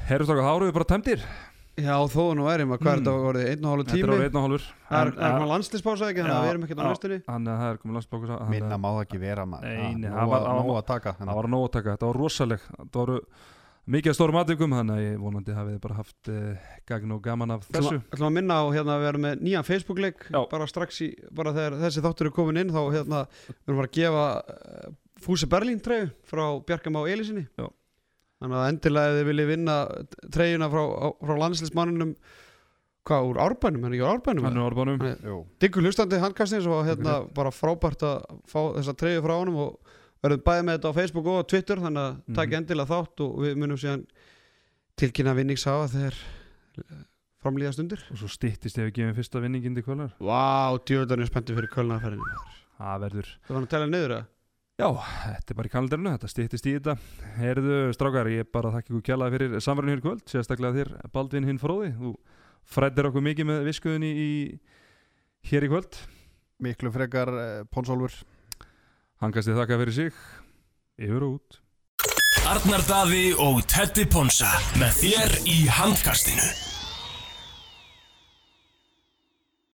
Herru strákar, þá eru við bara tæmdir. Já, þó nú erum að hvað er Mm. þetta orðið? Einn og hálf Þetta er tími? á einn og hálfur. Það er, En, hvað landslispása ekki? Þannig að við erum ekkert á já. listunni Þannig að það er komið landsbókus minna má það ekki vera maður. Nei, nei, nóg það var- að- það var- nóg að taka Það var nóg að taka, þetta var rosaleg Það voru mikið stórum aðtökum Þannig að ég vonandi hafið bara haft uh, gagn og gaman af þessu Ætlum ætlum að minna á hérna að við erum með nýjan Facebook-leik bara strax í, bara þegar þessi þáttur er komin inn þá hérna, við erum bara að gefa uh, Fúsi Berlín treyju frá Bjarkam á Elisinni Já. þannig að endilega ef þið viljið vinna treyjuna frá, frá landslismannunum hvað, úr árbænum, er ekki úr árbænum? Hann er orðbánum Nei. Jú, Diggur hlustandi handkastins og hérna bara frábært að fá þessa treyju frá honum og verðum bæði með þetta á Facebook og Twitter þannig að Mhm. takk endilega þátt og við munum síðan tilkynna vinningshafa þegar eh, framlýða stundir. Og svo styttist ef við gefum fyrsta vinningin til kvöldar Vá, djöðan er spenntið fyrir kölnaferðinu Það verður Það var að tella niður að Já, þetta er bara í kalendarinu, þetta styttist í þetta. Herðu, strákar, ég bara þakka ykkur kjallaði fyrir samverðinu hér í kvöld Sérstaklega þér, Baldvin hinn fróði. Þú frættir okkur mikið með viskuðinni í, hér í kvöld. Miklu frekar uh, Hangast þið þakka fyrir sig. Yfir og út. Arnar Daði og Teddy Ponsa með þér í handkastinu